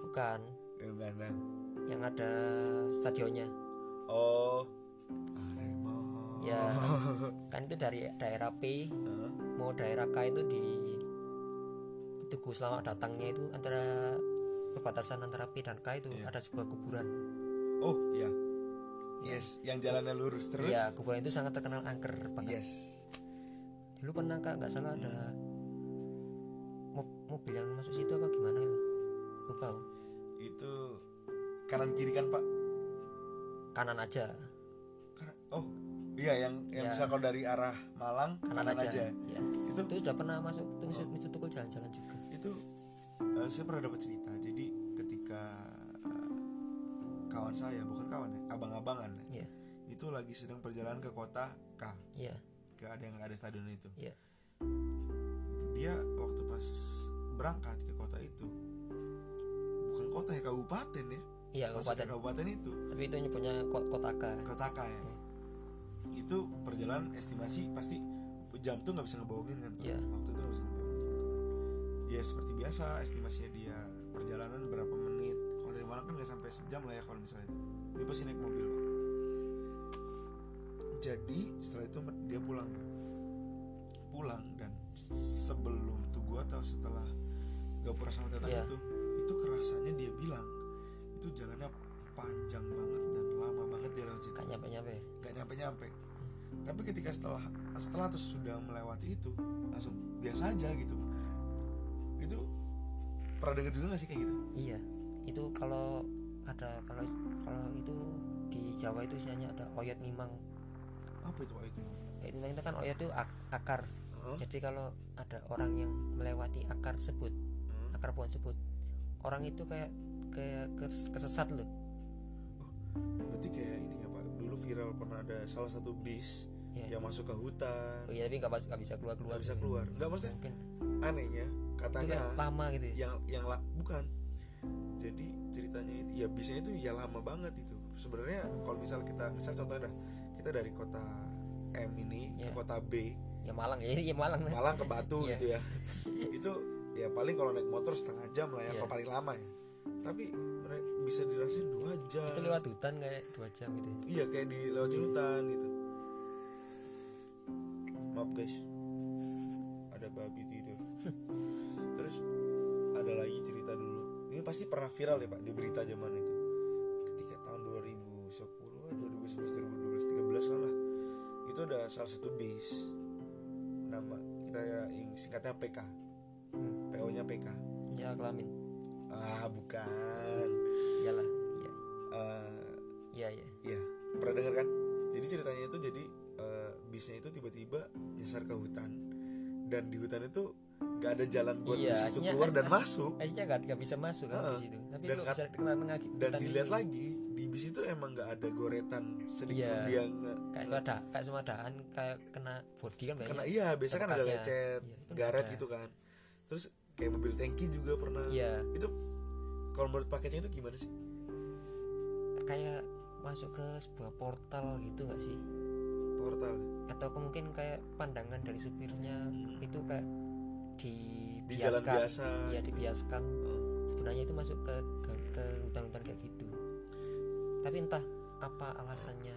bukan. Yang mana? Yang ada stadionnya. Oh. Arema ya. Kan itu dari daerah P. Hah? mau daerah K itu di Tugu Selamat datangnya itu antara perbatasan antara P dan K itu Iya. ada sebuah kuburan. Oh ya yes yang jalannya lurus terus. Ya kuburan itu sangat terkenal angker banget. Yes. Dulu pernah kak? Nggak salah ada mo- mobil yang masuk situ apa gimana lo lupa aku. itu kanan kiri kan pak kanan aja Kanan- oh iya yang yang Ya. bisa kalau dari arah Malang kanan, aja, Ya. itu itu sudah pernah masuk tuh itu tukul jalan-jalan juga itu eh, saya pernah dapat cerita jadi ketika eh, kawan saya bukan kawan ya abang-abangan ya, Iya. itu lagi sedang perjalanan ke kota K Iya ke ada yang ada stadion itu Iya. dia waktu pas berangkat ke kota itu. Bukan kota ya kabupaten ya. Iya kabupaten. kabupaten itu. Tapi itu nyebutnya ko- kota K. Kota K ya. Itu perjalanan estimasi pasti jam tuh nggak bisa ngebohongin kan? Iya. waktu itu nggak bisa ngebohongin gitu kan. ya seperti biasa estimasinya dia. Perjalanan berapa menit? Kalau dari Malang kan nggak sampai sejam lah ya kalau misalnya itu. Dia pasti naik mobil. Jadi setelah itu dia pulang. Pulang dan sebelum tugu atau setelah gapura sama datang Iya. itu itu kerasanya dia bilang itu jalannya panjang banget dan lama banget dia lewat situ. Gak nyampe nyampe nggak nyampe nyampe tapi ketika setelah setelah terus sudah melewati itu langsung biasa aja gitu. Itu pernah denger juga gak sih kayak gitu? Iya. Itu kalau ada kalau kalau itu di Jawa itu istilahnya ada oyot mimang apa itu Pak, itu oyot mimang itu kan oyot itu ak- akar. Hah? jadi kalau ada orang yang melewati akar tersebut Pohon tersebut. Orang itu kayak kayak kes- kesesat loh. Berarti kayak ini ya Pak dulu viral pernah ada salah satu bis Iya. yang masuk ke hutan. Oh iya tapi nggak bisa keluar keluar nggak bisa keluar. Nggak maksudnya mungkin. anehnya itu katanya kan lama gitu ya? yang yang la- bukan. Jadi ceritanya itu ya bisnya itu ya lama banget itu. Sebenarnya kalau misal kita misal contohnya dah kita dari kota M ini ke Iya. kota B. Ya Malang ya ya Malang. Malang ke Batu Iya. gitu ya. Itu ya paling kalau naik motor setengah jam lah ya Iya. kalau paling lama ya. Tapi bisa dirasain dua jam. Itu lewat hutan kayak dua jam gitu ya. iya kayak di lewatin hutan gitu. Maaf guys. Ada babi tidur. Terus ada lagi cerita dulu. Ini pasti pernah viral ya pak di berita zaman itu. Ketika tahun 2010 2011 2012 13 lah. Itu ada salah satu bis. Nama kita ya yang singkatnya PK hmm. PO nya PK ya kelamin ah bukan iyalah iya Eh, iya iya Iya, pernah dengar kan? Jadi ceritanya itu jadi eh, bisnya itu tiba-tiba nyasar ke hutan dan di hutan itu nggak ada jalan buat Iya, bis itu aslinya- keluar dan as- as- masuk Kayaknya nggak bisa masuk kan Heeh. di situ tapi Dan bisa kena tengah dan dilihat itu. lagi di bis itu emang nggak ada goretan sedikit Iya. dia nge- kayak itu ada kayak semua adaan kayak kena body kan kena banyak iya biasa kan ada lecet Iya, itu garet ada. gitu kan terus kayak mobil tangki juga pernah. Iya. Itu kalau menurut paketnya itu gimana sih? Kayak masuk ke sebuah portal gitu nggak sih? Portal. Atau mungkin kayak pandangan dari supirnya. Itu kayak di jalan dibiaskan biasa. Ya dibiaskan Heeh. sebenarnya itu masuk ke ke, ke hutan-hutan kayak gitu. Tapi entah apa alasannya.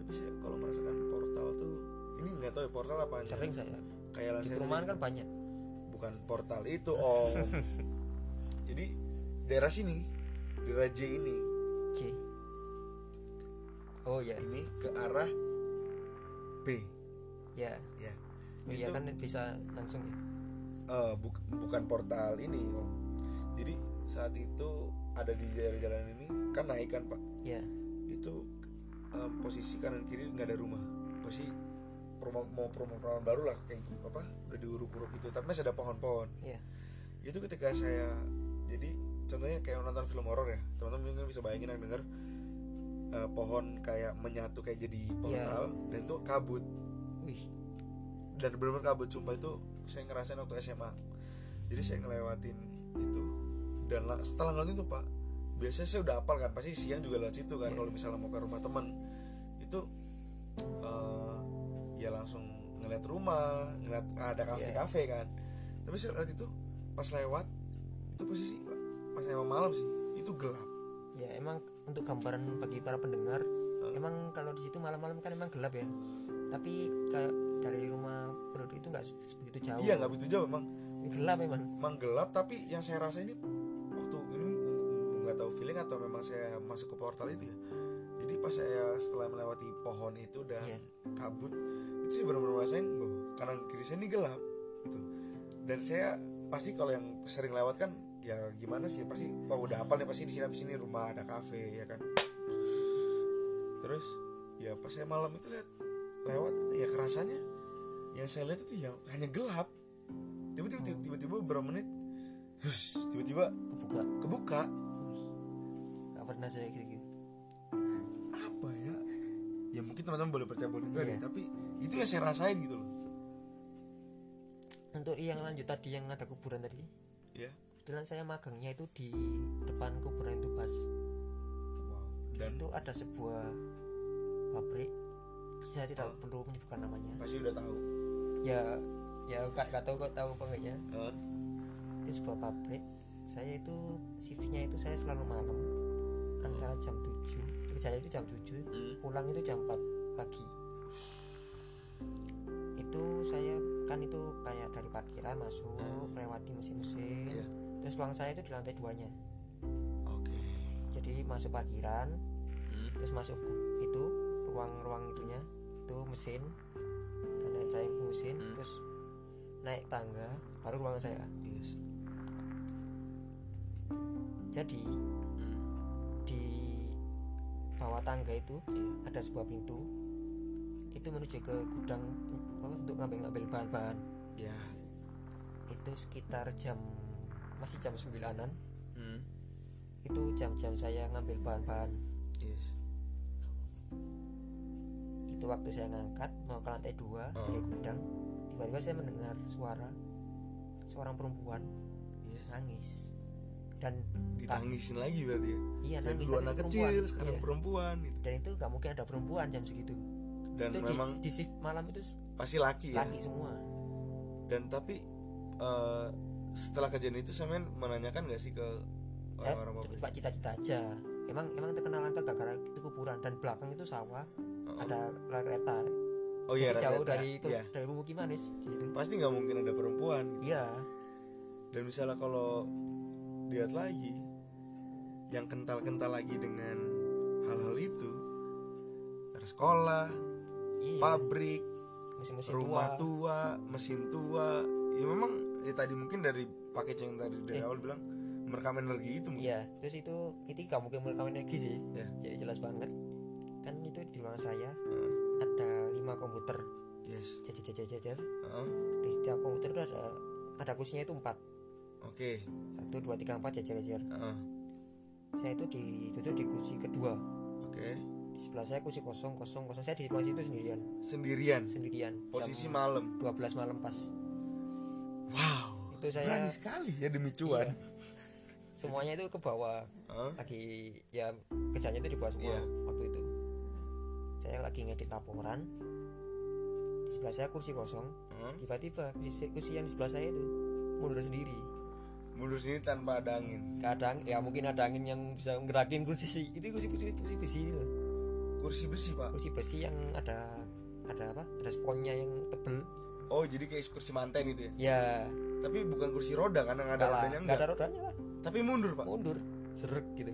Tapi saya kalau merasakan portal tuh ini nggak tahu ya portal apa sering saya. Kayak di perumahan kan banyak bukan portal itu om. Jadi daerah sini di Raja ini. C. Oh ya. Ini ke arah B. Ya. Ya. Oh, iya Itu- kan bisa langsung ya? Eh, buk- bukan portal ini om. Jadi saat itu ada di daerah jalan ini kan naik kan pak? Ya. Itu em, posisi kanan kiri nggak ada rumah. Pasti perumahan mau perumahan baru lah kayak gitu, apa udah diuruk-uruk gitu. Tapi masih ada pohon-pohon. Ya itu ketika saya jadi contohnya kayak nonton film horor ya. Teman-teman mungkin bisa bayangin yang denger eh, pohon kayak menyatu kayak jadi portal dan itu kabut. Wih. Dan benar-benar kabut sumpah itu saya ngerasain waktu SMA jadi saya ngelewatin itu dan la- setelah ngelewatin itu pak biasanya saya udah hafal kan pasti siang juga lewat situ kan Iya. kalau misalnya mau ke rumah teman itu eh, ya langsung ngeliat rumah ngeliat ada kafe kafe kan. Tapi lihat itu pas lewat itu posisi pas emang malam sih itu gelap. Ya emang untuk gambaran bagi para pendengar emang kalau di situ malam-malam kan emang gelap ya. Tapi kalau dari rumah bro itu nggak begitu jauh. Iya nggak begitu jauh emang. Gelap emang. Emang gelap tapi yang saya rasa ini waktu ini nggak tahu feeling atau memang saya masuk ke portal itu ya jadi pas saya setelah melewati pohon itu dan Iya. kabut itu sih benar-benar ngerasain bahwa kanan kiri saya ini gelap gitu. Dan saya pasti kalau yang sering lewat kan ya gimana sih pasti oh udah hafal nih pasti di sini di sini rumah ada kafe ya kan. Terus ya pas saya malam itu lihat lewat ya kerasanya yang saya lihat itu ya hanya gelap. Tiba-tiba tiba-tiba beberapa menit hus, tiba-tiba kebuka. kebuka. Nggak pernah saya gitu gitu ya mungkin teman-teman boleh percaya boleh enggak Iya. deh tapi itu yang saya rasain gitu loh. Untuk yang lanjut tadi yang ada kuburan tadi ya. kebetulan saya magangnya itu di depan kuburan itu pas wow dan itu ada sebuah pabrik. Saya tidak perlu menyebutkan namanya. Pasti udah tahu. Ya ya gak, gak tahu kok tahu apa enggaknya. Hah? itu sebuah pabrik. Saya itu shiftnya itu saya selalu malam antara jam 7 kerjanya itu jam 7 Hmm. pulang itu jam 4 pagi itu saya kan itu kayak dari parkiran masuk melewati mesin-mesin Iya. terus ruang saya itu di lantai duanya oke jadi masuk parkiran Hmm. terus masuk itu ruang-ruang itunya itu mesin karena saya mesin Hmm. terus naik tangga baru ruangan saya yes jadi Hmm. di bawah tangga itu Iya. ada sebuah pintu itu menuju ke gudang untuk ngambil-ngambil bahan-bahan ya itu sekitar jam masih jam sembilanan Hmm. itu jam-jam saya ngambil bahan-bahan yes itu waktu saya ngangkat mau ke lantai dua Oh. dari gudang tiba-tiba saya mendengar suara seorang perempuan Iya. nangis dan ditangisin lagi berarti ya iya dan nangis dulu anak itu kecil perempuan. sekarang Iya. perempuan gitu. dan itu nggak mungkin ada perempuan jam segitu dan itu memang di, di shift malam itu pasti laki ya laki semua dan tapi eh, setelah kejadian itu saya menanyakan gak sih ke saya orang-orang pabrik? cuma cita-cita aja emang emang terkenal angker gara-gara itu kuburan dan belakang itu sawah ada rel kereta oh iya Jadi jauh rata-rata. dari Iya. dari pemukiman is gitu pasti nggak mungkin ada perempuan iya dan misalnya kalau lihat lagi. Yang kental-kental lagi dengan hal-hal itu ada sekolah iya. pabrik mesin-mesin rumah tua. tua mesin tua. Ya memang ya tadi mungkin dari pakai yang tadi dari Eh. awal bilang merekam energi itu mungkin. Iya terus itu itu nggak mungkin merekam energi sih. Ya jadi jelas banget. Kan itu di ruangan saya Heeh. ada lima komputer. Yes. Jajar jajar jajar. Heeh. di setiap komputer itu ada ada kursinya itu empat oke. Satu dua tiga empat jajar jajar Heeh. saya itu di duduk di kursi kedua. Oke. Di sebelah saya kursi kosong kosong kosong. Saya di ruang situ sendirian. Sendirian? Sendirian. Posisi jam malam? 12 malam pas. Wow itu saya berani sekali ya demi cuan. Iya. semuanya itu ke bawah. Heeh. lagi ya kerjanya itu di bawah semua Iya. waktu itu. Saya lagi ngedit laporan. Di sebelah saya kursi kosong. Tiba-tiba kursi, kursi yang di sebelah saya itu mundur sendiri mundur sini tanpa ada angin. Kadang ya mungkin ada angin yang bisa ngerakin kursi itu kursi kursi kursi besi itu kursi besi pak? Kursi besi yang ada ada apa? Ada sponnya yang tebel. Oh jadi kayak kursi manten itu ya? Ya. Tapi bukan kursi roda kan yang ada nggak lah, rodanya nggak enggak ada rodanya lah. Tapi mundur pak? Mundur. Serek gitu.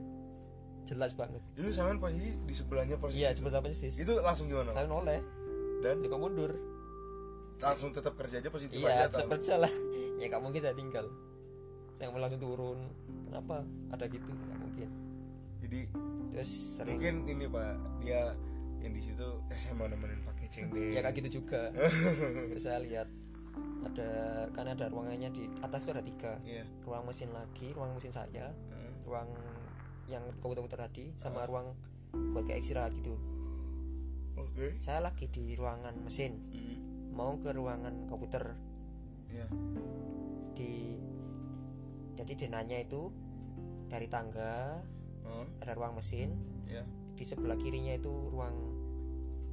Jelas banget. Itu sampean posisi di sebelahnya posisi iya apa sih itu langsung gimana? Saya noleh. Dan? Dia kok mundur? Langsung tetap kerja aja positif iya aja tetap kerja lah. Ya nggak mungkin saya tinggal saya mau langsung turun. Kenapa? Ada gitu nggak mungkin. Jadi terus sering mungkin ini pak dia yang di situ eh saya mau nemenin pakai ceng deh ya kayak gitu juga. Terus saya lihat ada kan ada ruangannya di atas itu ada tiga. Iya. Ruang mesin lagi ruang mesin saya Heeh. ruang yang komputer-komputer tadi sama ruang buat kayak istirahat gitu. Oke. Saya lagi di ruangan mesin. Hmm. mau ke ruangan komputer. Iya. Di jadi denanya itu dari tangga Hah? ada ruang mesin. Ya di sebelah kirinya itu ruang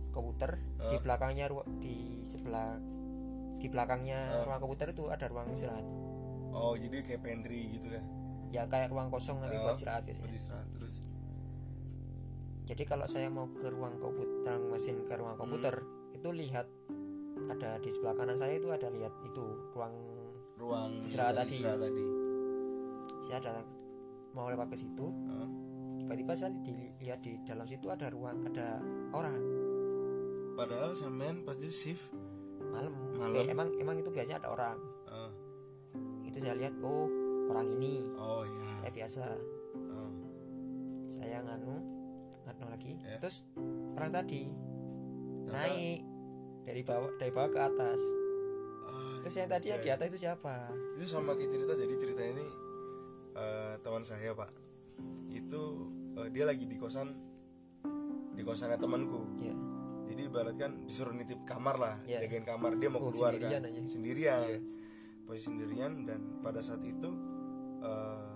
komputer. Di belakangnya ru- di sebelah di belakangnya ruang komputer itu ada ruang istirahat. Oh jadi kayak pantry gitu kan ya kayak ruang kosong tapi buat istirahat biasanya. Buat istirahat terus? Jadi kalau saya mau ke ruang komputer mesin ke ruang komputer itu lihat ada di sebelah kanan saya itu ada lihat itu ruang ruang Istirahat tadi. istirahat tadi saya ada mau lewat ke situ tiba-tiba saya dilihat di dalam situ ada ruang ada orang. Padahal sampean pasti shift malam, Malam. Eh, emang emang itu biasanya ada orang. Ah. itu saya lihat oh orang ini. Oh ya saya biasa. Ah. saya nganu nganu lagi. Ya. terus orang tadi naik dari bawah dari bawah ke atas. Ah, terus yang tadi yang di atas itu siapa? Itu sama kayak cerita jadi cerita ini eh, teman saya pak. Itu eh, dia lagi di kosan di kosannya temanku. Ya jadi ibarat kan disuruh nitip kamar lah Iya. jagain kamar. Dia mau Oh, keluar sendirian kan. aja. sendirian. Iya. posisi sendirian dan pada saat itu eh,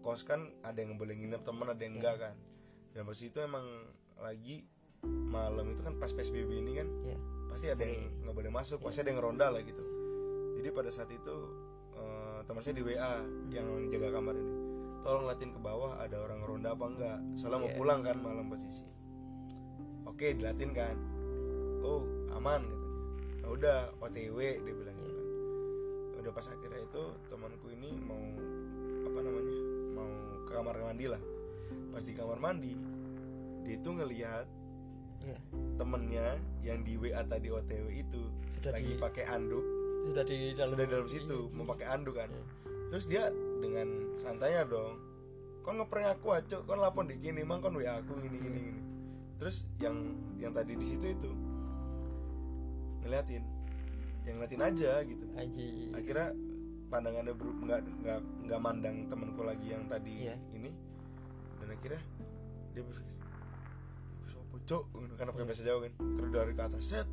kos kan ada yang boleh nginep teman ada yang enggak kan. Dan posisi itu emang lagi malam itu kan pas psbb ini kan. Ya pasti ada yang nggak boleh masuk pasti ada yang ronda lah gitu. Jadi pada saat itu teman saya di WA yang jaga kamar ini. Tolong latin ke bawah ada orang ronda apa enggak. Soalnya mau Iya. pulang kan malam posisi. Oke dilatin kan. Oh aman katanya. "Ya udah OTW dia bilang gitu kan. Ya udah pas akhirnya itu temanku ini mau apa namanya mau ke kamar mandi lah. Pas di kamar mandi dia itu ngelihat ya temennya yang di WA tadi OTW itu Sudah lagi di- pakai anduk sudah di dalam sudah di dalam situ mau pakai anduk kan. Terus dia dengan santainya dong kon ngeprank aku aja kon lapor di gini mang. Kon WA aku gini gini gini. Terus yang yang tadi di situ itu ngeliatin yang ngeliatin aja gitu. Aji akhirnya pandangannya ber- nggak nggak nggak mandang temanku lagi yang tadi Iya. ini. Dan akhirnya dia berpikir "Iku sopo cok karena pakai bahasa Jawa kan. Terus dari ke atas set.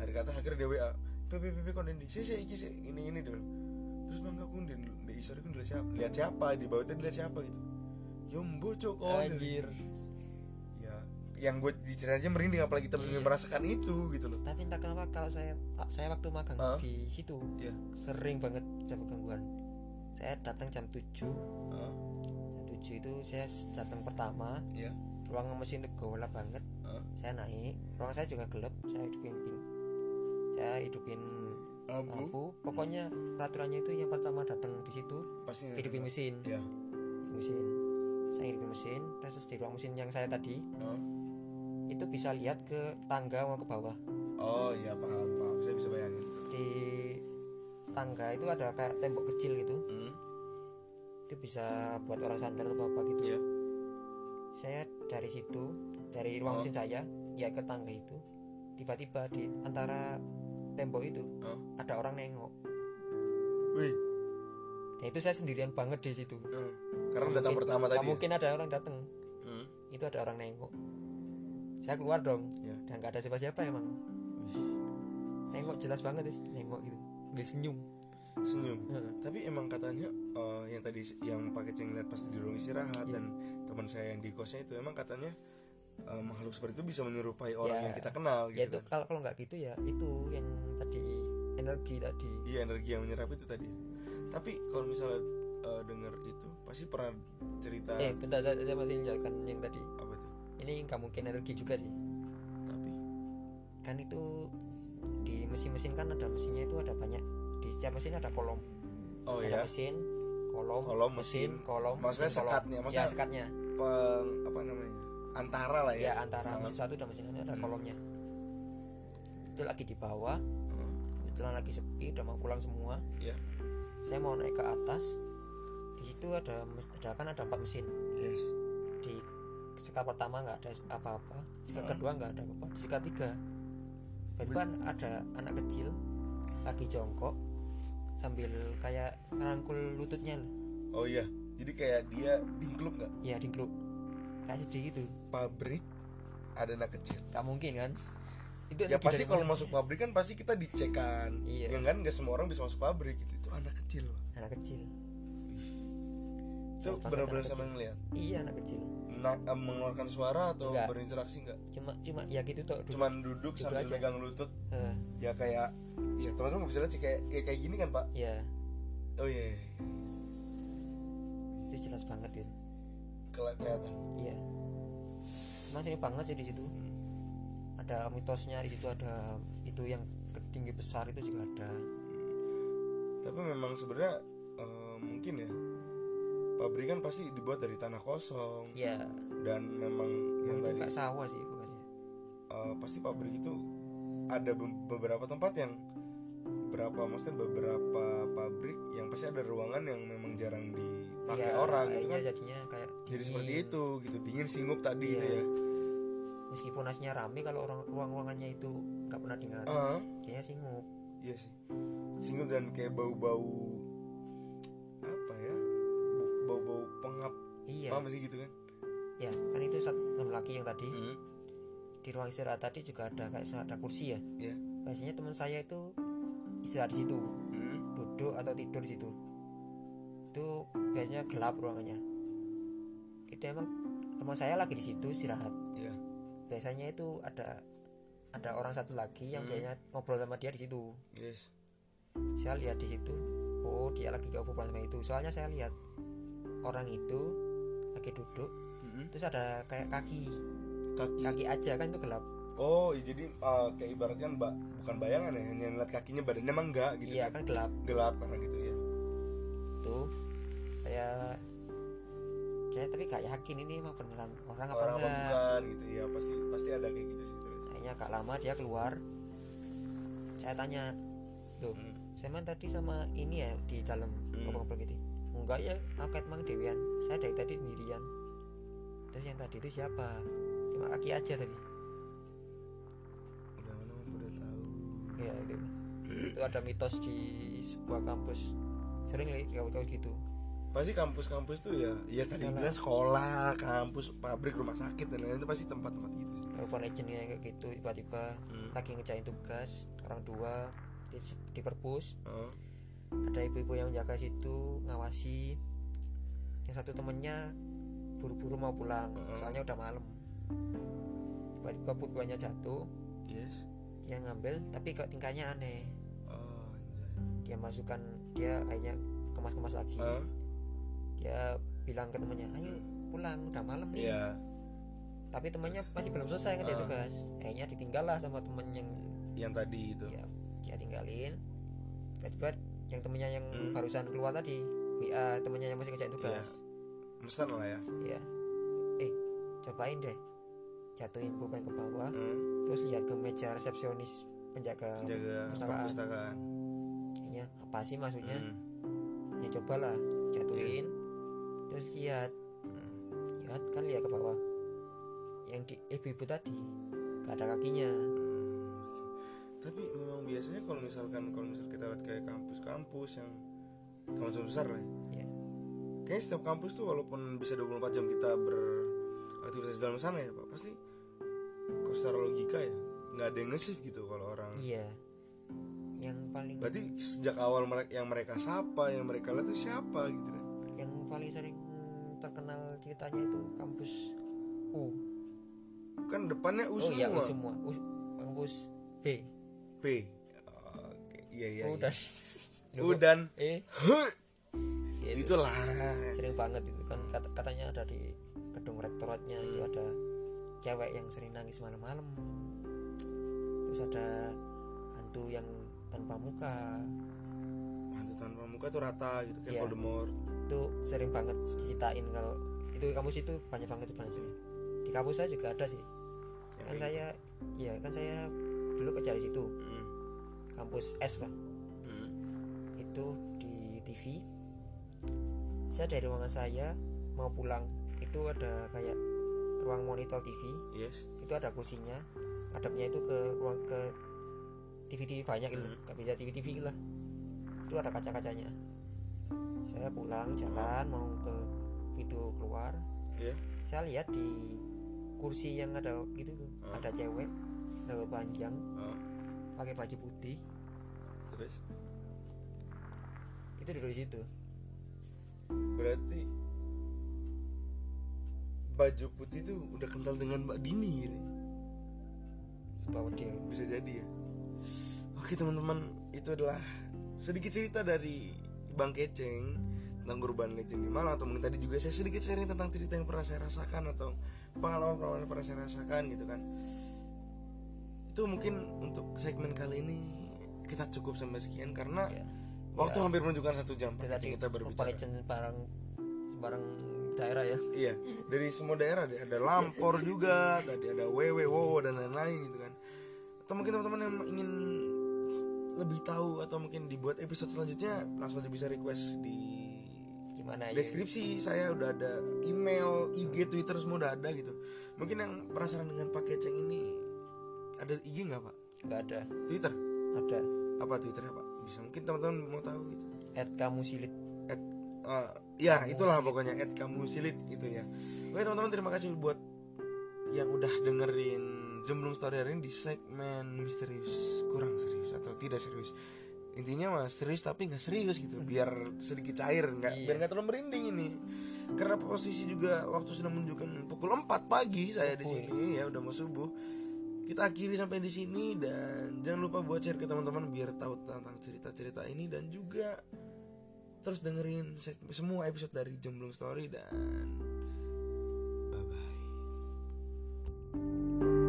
Dari ke atas akhirnya dia WA pp pp kon ini sih sih? Iki sih ini ini dulu. Terus mangga aku di di isor aku lihat siapa? Lihat siapa? Di bawah itu lihat siapa gitu. Yombo cok kon anjir. Ya yang gue diceritain merinding apalagi kita Iya. merasakan itu gitu loh. Tapi entah kenapa kalau saya saya waktu magang Hah? di situ ya sering banget dapat gangguan. Saya datang jam 7 jam. 7 itu saya datang pertama. Ya ruang mesin itu gelap banget. Saya naik. Ruang saya juga gelap. Saya hidupin ping saya hidupin Lampu. lampu pokoknya peraturannya itu yang pertama datang di situ pasti hidupin mesin ya mesin saya hidupin mesin terus di ruang mesin yang saya tadi Heeh. itu bisa lihat ke tangga mau ke bawah Oh iya paham paham saya bisa bayangin. di tangga itu ada kayak tembok kecil gitu Hmm. itu bisa buat orang sandar atau apa gitu Iya. saya dari situ dari ruang Oh. mesin saya ya ke tangga itu tiba-tiba di antara tembok itu Oh. ada orang nengok Wih. dan itu saya sendirian banget di situ Hmm. Karena datang pertama tadi. ya? mungkin ada orang datang Hmm. itu ada orang nengok saya keluar dong Ya. dan nggak ada siapa-siapa emang nengok jelas banget is nengok gitu sambil senyum Senyum. Heeh. Tapi emang katanya eh, yang tadi yang pakai lihat pas di ruang istirahat dan teman saya yang di kosnya itu emang katanya eh, makhluk seperti itu bisa menyerupai orang Ya. yang kita kenal ya gitu. itu kalau kalau nggak gitu ya itu yang tadi energi tadi Iya energi yang menyerap itu tadi. Tapi kalau misalnya eh, dengar itu pasti pernah cerita eh bentar saya, saya masih menjelaskan yang tadi apa tuh? ini nggak mungkin energi juga sih Tapi kan itu di mesin-mesin kan ada mesinnya itu ada banyak di setiap mesin ada kolom oh ada ya mesin kolom Kolom, mesin. kolom Maksudnya mesin, kolom. sekatnya, ya maksudnya- sekatnya peng apa namanya antara lah ya ya. antara mesin satu dan mesin ada Hmm. kolomnya itu lagi di bawah hmm, kebetulan lagi sepi udah mau pulang semua Ya. saya mau naik ke atas di situ ada ada kan ada empat mesin Yes. di sekat pertama nggak ada apa-apa sekat Hmm. kedua nggak ada apa di sekat tiga tiba ada anak kecil lagi jongkok sambil kayak rangkul lututnya Oh iya. Jadi kayak dia dingkluk nggak? ya dingkluk kayak sedih gitu Pabrik ada anak kecil. nggak mungkin kan itu Ya pasti kalau masuk pabrik kan pasti kita dicek kan. Iya. Yang kan nggak semua orang bisa masuk pabrik gitu. Itu anak kecil. Anak kecil itu benar-benar kecil. ngeliat iya anak kecil Na- eh, mengeluarkan suara atau Enggak. berinteraksi enggak cuma cuma ya gitu tuh duduk. cuman duduk Duduk sambil aja. megang lutut Eh, ya kayak ya teman-teman nggak bisa lihat sih kayak ya kayak gini kan pak ya oh iya, iya. Yes, yes. itu jelas banget itu kelihatan iya emang sering banget sih di situ. Ada mitosnya di situ ada itu yang tinggi besar itu juga ada. Tapi memang sebenarnya eh, mungkin ya pabrik kan pasti dibuat dari tanah kosong. Ya dan memang yang itu tadi sawah sih bukannya? Eh, pasti pabrik itu ada be- beberapa tempat yang berapa maksudnya beberapa pabrik yang pasti ada ruangan yang memang jarang dipakai Iya, orang gitu kayaknya kan. jadinya kayak jadi dingin. seperti itu gitu dingin singup tadi Iya. itu ya. Meskipun aslinya rame kalau orang ruang-ruangannya itu nggak pernah dengar Ah, kayaknya singup iya sih. Singup dan kayak bau-bau apa ya bau-bau pengap iya. paham sih gitu kan? Ya kan itu satu laki yang tadi. Hmm, di ruang istirahat tadi juga ada kayak ada kursi ya. Ya biasanya teman saya itu istirahat di situ. Hmm, duduk atau tidur di situ itu biasanya gelap ruangannya. Itu emang teman saya lagi di situ istirahat. Ya biasanya itu ada ada orang satu lagi yang Hmm. biasanya ngobrol sama dia di situ. Yes. Saya lihat di situ oh dia lagi ngobrol sama itu. Soalnya saya lihat orang itu lagi duduk Hmm, terus ada kayak kaki. Kaki. Kaki aja kan itu gelap. Oh iya, jadi eh, kayak ibaratnya mbak bukan bayangan ya hanya ngeliat kakinya badannya emang enggak gitu iya kan? kan gelap. Gelap karena gitu saya tapi gak yakin ini emang beneran orang apa orang apa enggak. bukan gitu. Ya pasti pasti ada kayak gitu sih terus. Kayaknya agak lama dia keluar. Saya tanya loh Hmm. saya main tadi sama ini ya di dalam Hmm. ngobrol gitu? Enggak ya aku mang dewian. Saya dari tadi sendirian. Terus yang tadi itu siapa? Cuma kaki aja tadi. Udah mana udah tahu. Ya itu. Itu ada mitos di sebuah kampus. Sering lihat kampus gitu pasti kampus-kampus tuh ya ya tadi bilang sekolah kampus pabrik rumah sakit dan lain-lain itu pasti tempat-tempat gitu sih. Telepon agentnya kayak gitu tiba-tiba Hmm. lagi ngejain tugas orang tua di, di perpus. Oh, ada ibu-ibu yang jaga situ ngawasi. Yang satu temennya buru-buru mau pulang Heeh. soalnya udah malam. Tiba-tiba pulpennya jatuh. Yes. Dia ngambil tapi kok tingkahnya aneh. Oh anjay. Dia masukkan dia akhirnya kemas-kemas lagi. Hah? Dia bilang ke temennya ayo pulang udah malam nih. Iya. Tapi temennya masih belum selesai ngerjain Ah. tugas akhirnya ditinggal lah sama temen yang yang tadi itu. Ya dia tinggalin. Tiba-tiba yang temennya yang Hmm. barusan keluar tadi WA temennya yang masih ngerjain tugas. Pesan lah ya. Ya eh cobain deh. Jatuhin pulpen ke bawah. Hmm, terus lihat ke meja resepsionis penjaga jaga perpustakaan. perpustakaan. Kayaknya apa sih maksudnya? Hmm, ya cobalah jatuhin terus lihat hmm. lihat kan lihat ke bawah. Yang di ibu-ibu tadi gak ada kakinya. Hmm, tapi memang biasanya kalau misalkan kalau misal kita lihat kayak kampus-kampus yang kampus besar lah ya. ya Kayaknya setiap kampus tuh walaupun bisa 24 jam kita beraktivitas di dalam sana ya Pak Pasti kalau secara logika ya nggak ada yang nge-shift gitu kalau orang. Iya. Yang paling Berarti sejak awal mereka yang mereka sapa, yang mereka lihat itu siapa gitu yang paling sering terkenal ceritanya itu kampus U. Kan depannya U oh iya U semua. Semua U, kampus B. P Oke, iya iya U iya. dan U dan E. Ya itu Itulah. sering banget itu kan kat- katanya ada di gedung rektoratnya itu ada cewek yang sering nangis malam-malam. Terus ada hantu yang tanpa muka. Hantu tanpa muka tuh rata gitu Kayak Iya. Voldemort itu sering banget ceritain kalau itu kampus itu banyak banget sebenarnya. Di kampus saya juga ada sih. Yang kan saya iya kan saya dulu kerja di situ. Hmm, kampus S lah. Hmm. itu di TV saya dari ruangan saya mau pulang itu ada kayak ruang monitor TV Yes. Itu ada kursinya hadapnya itu ke ruang ke TV TV banyak itu nggak bisa TV TV lah. Itu ada kaca kacanya saya pulang jalan mau ke pintu keluar. Iya. Saya lihat di kursi yang ada gitu tuh Oh. ada cewek rambut panjang oh, pakai baju putih. Terus? Itu duduk di situ. Berarti baju putih itu udah kental dengan Mbak Dini gitu. sebab dia. Bisa jadi ya? Oke teman-teman itu adalah sedikit cerita dari Bang Keceng tentang urban legend di Malang atau mungkin tadi juga saya sedikit sharing tentang cerita yang pernah saya rasakan atau pengalaman-pengalaman yang pernah saya rasakan gitu kan itu mungkin untuk segmen kali ini kita cukup sampai sekian karena Ya. waktu hampir menunjukkan satu jam kita tadi kita berbicara barang barang daerah ya Iya, dari semua daerah deh. Ada Lampor juga, tadi ada Wewe, Wowo dan lain-lain gitu kan. Atau mungkin teman-teman yang ingin lebih tahu atau mungkin dibuat episode selanjutnya langsung aja bisa request di gimana ya deskripsi saya udah ada email, IG, Twitter semua udah ada gitu. Mungkin yang penasaran dengan Pak Keceng ini ada IG nggak Pak? nggak ada Twitter? ada Apa Twitternya Pak? Bisa mungkin teman-teman mau tahu gitu. at kamu silit At, uh, ya itulah pokoknya at kamu silit itu ya oke teman-teman terima kasih buat yang udah dengerin jemblung story hari ini di segmen misterius kurang serius atau tidak serius. Intinya mah serius tapi nggak serius gitu biar sedikit cair nggak biar nggak terlalu merinding ini. Karena posisi juga waktu sudah menunjukkan pukul 4 pagi saya di sini ya udah mau subuh. Kita akhiri sampai di sini dan jangan lupa buat share ke teman-teman biar tahu tentang cerita-cerita ini dan juga terus dengerin semua episode dari Jemblung Story dan bye bye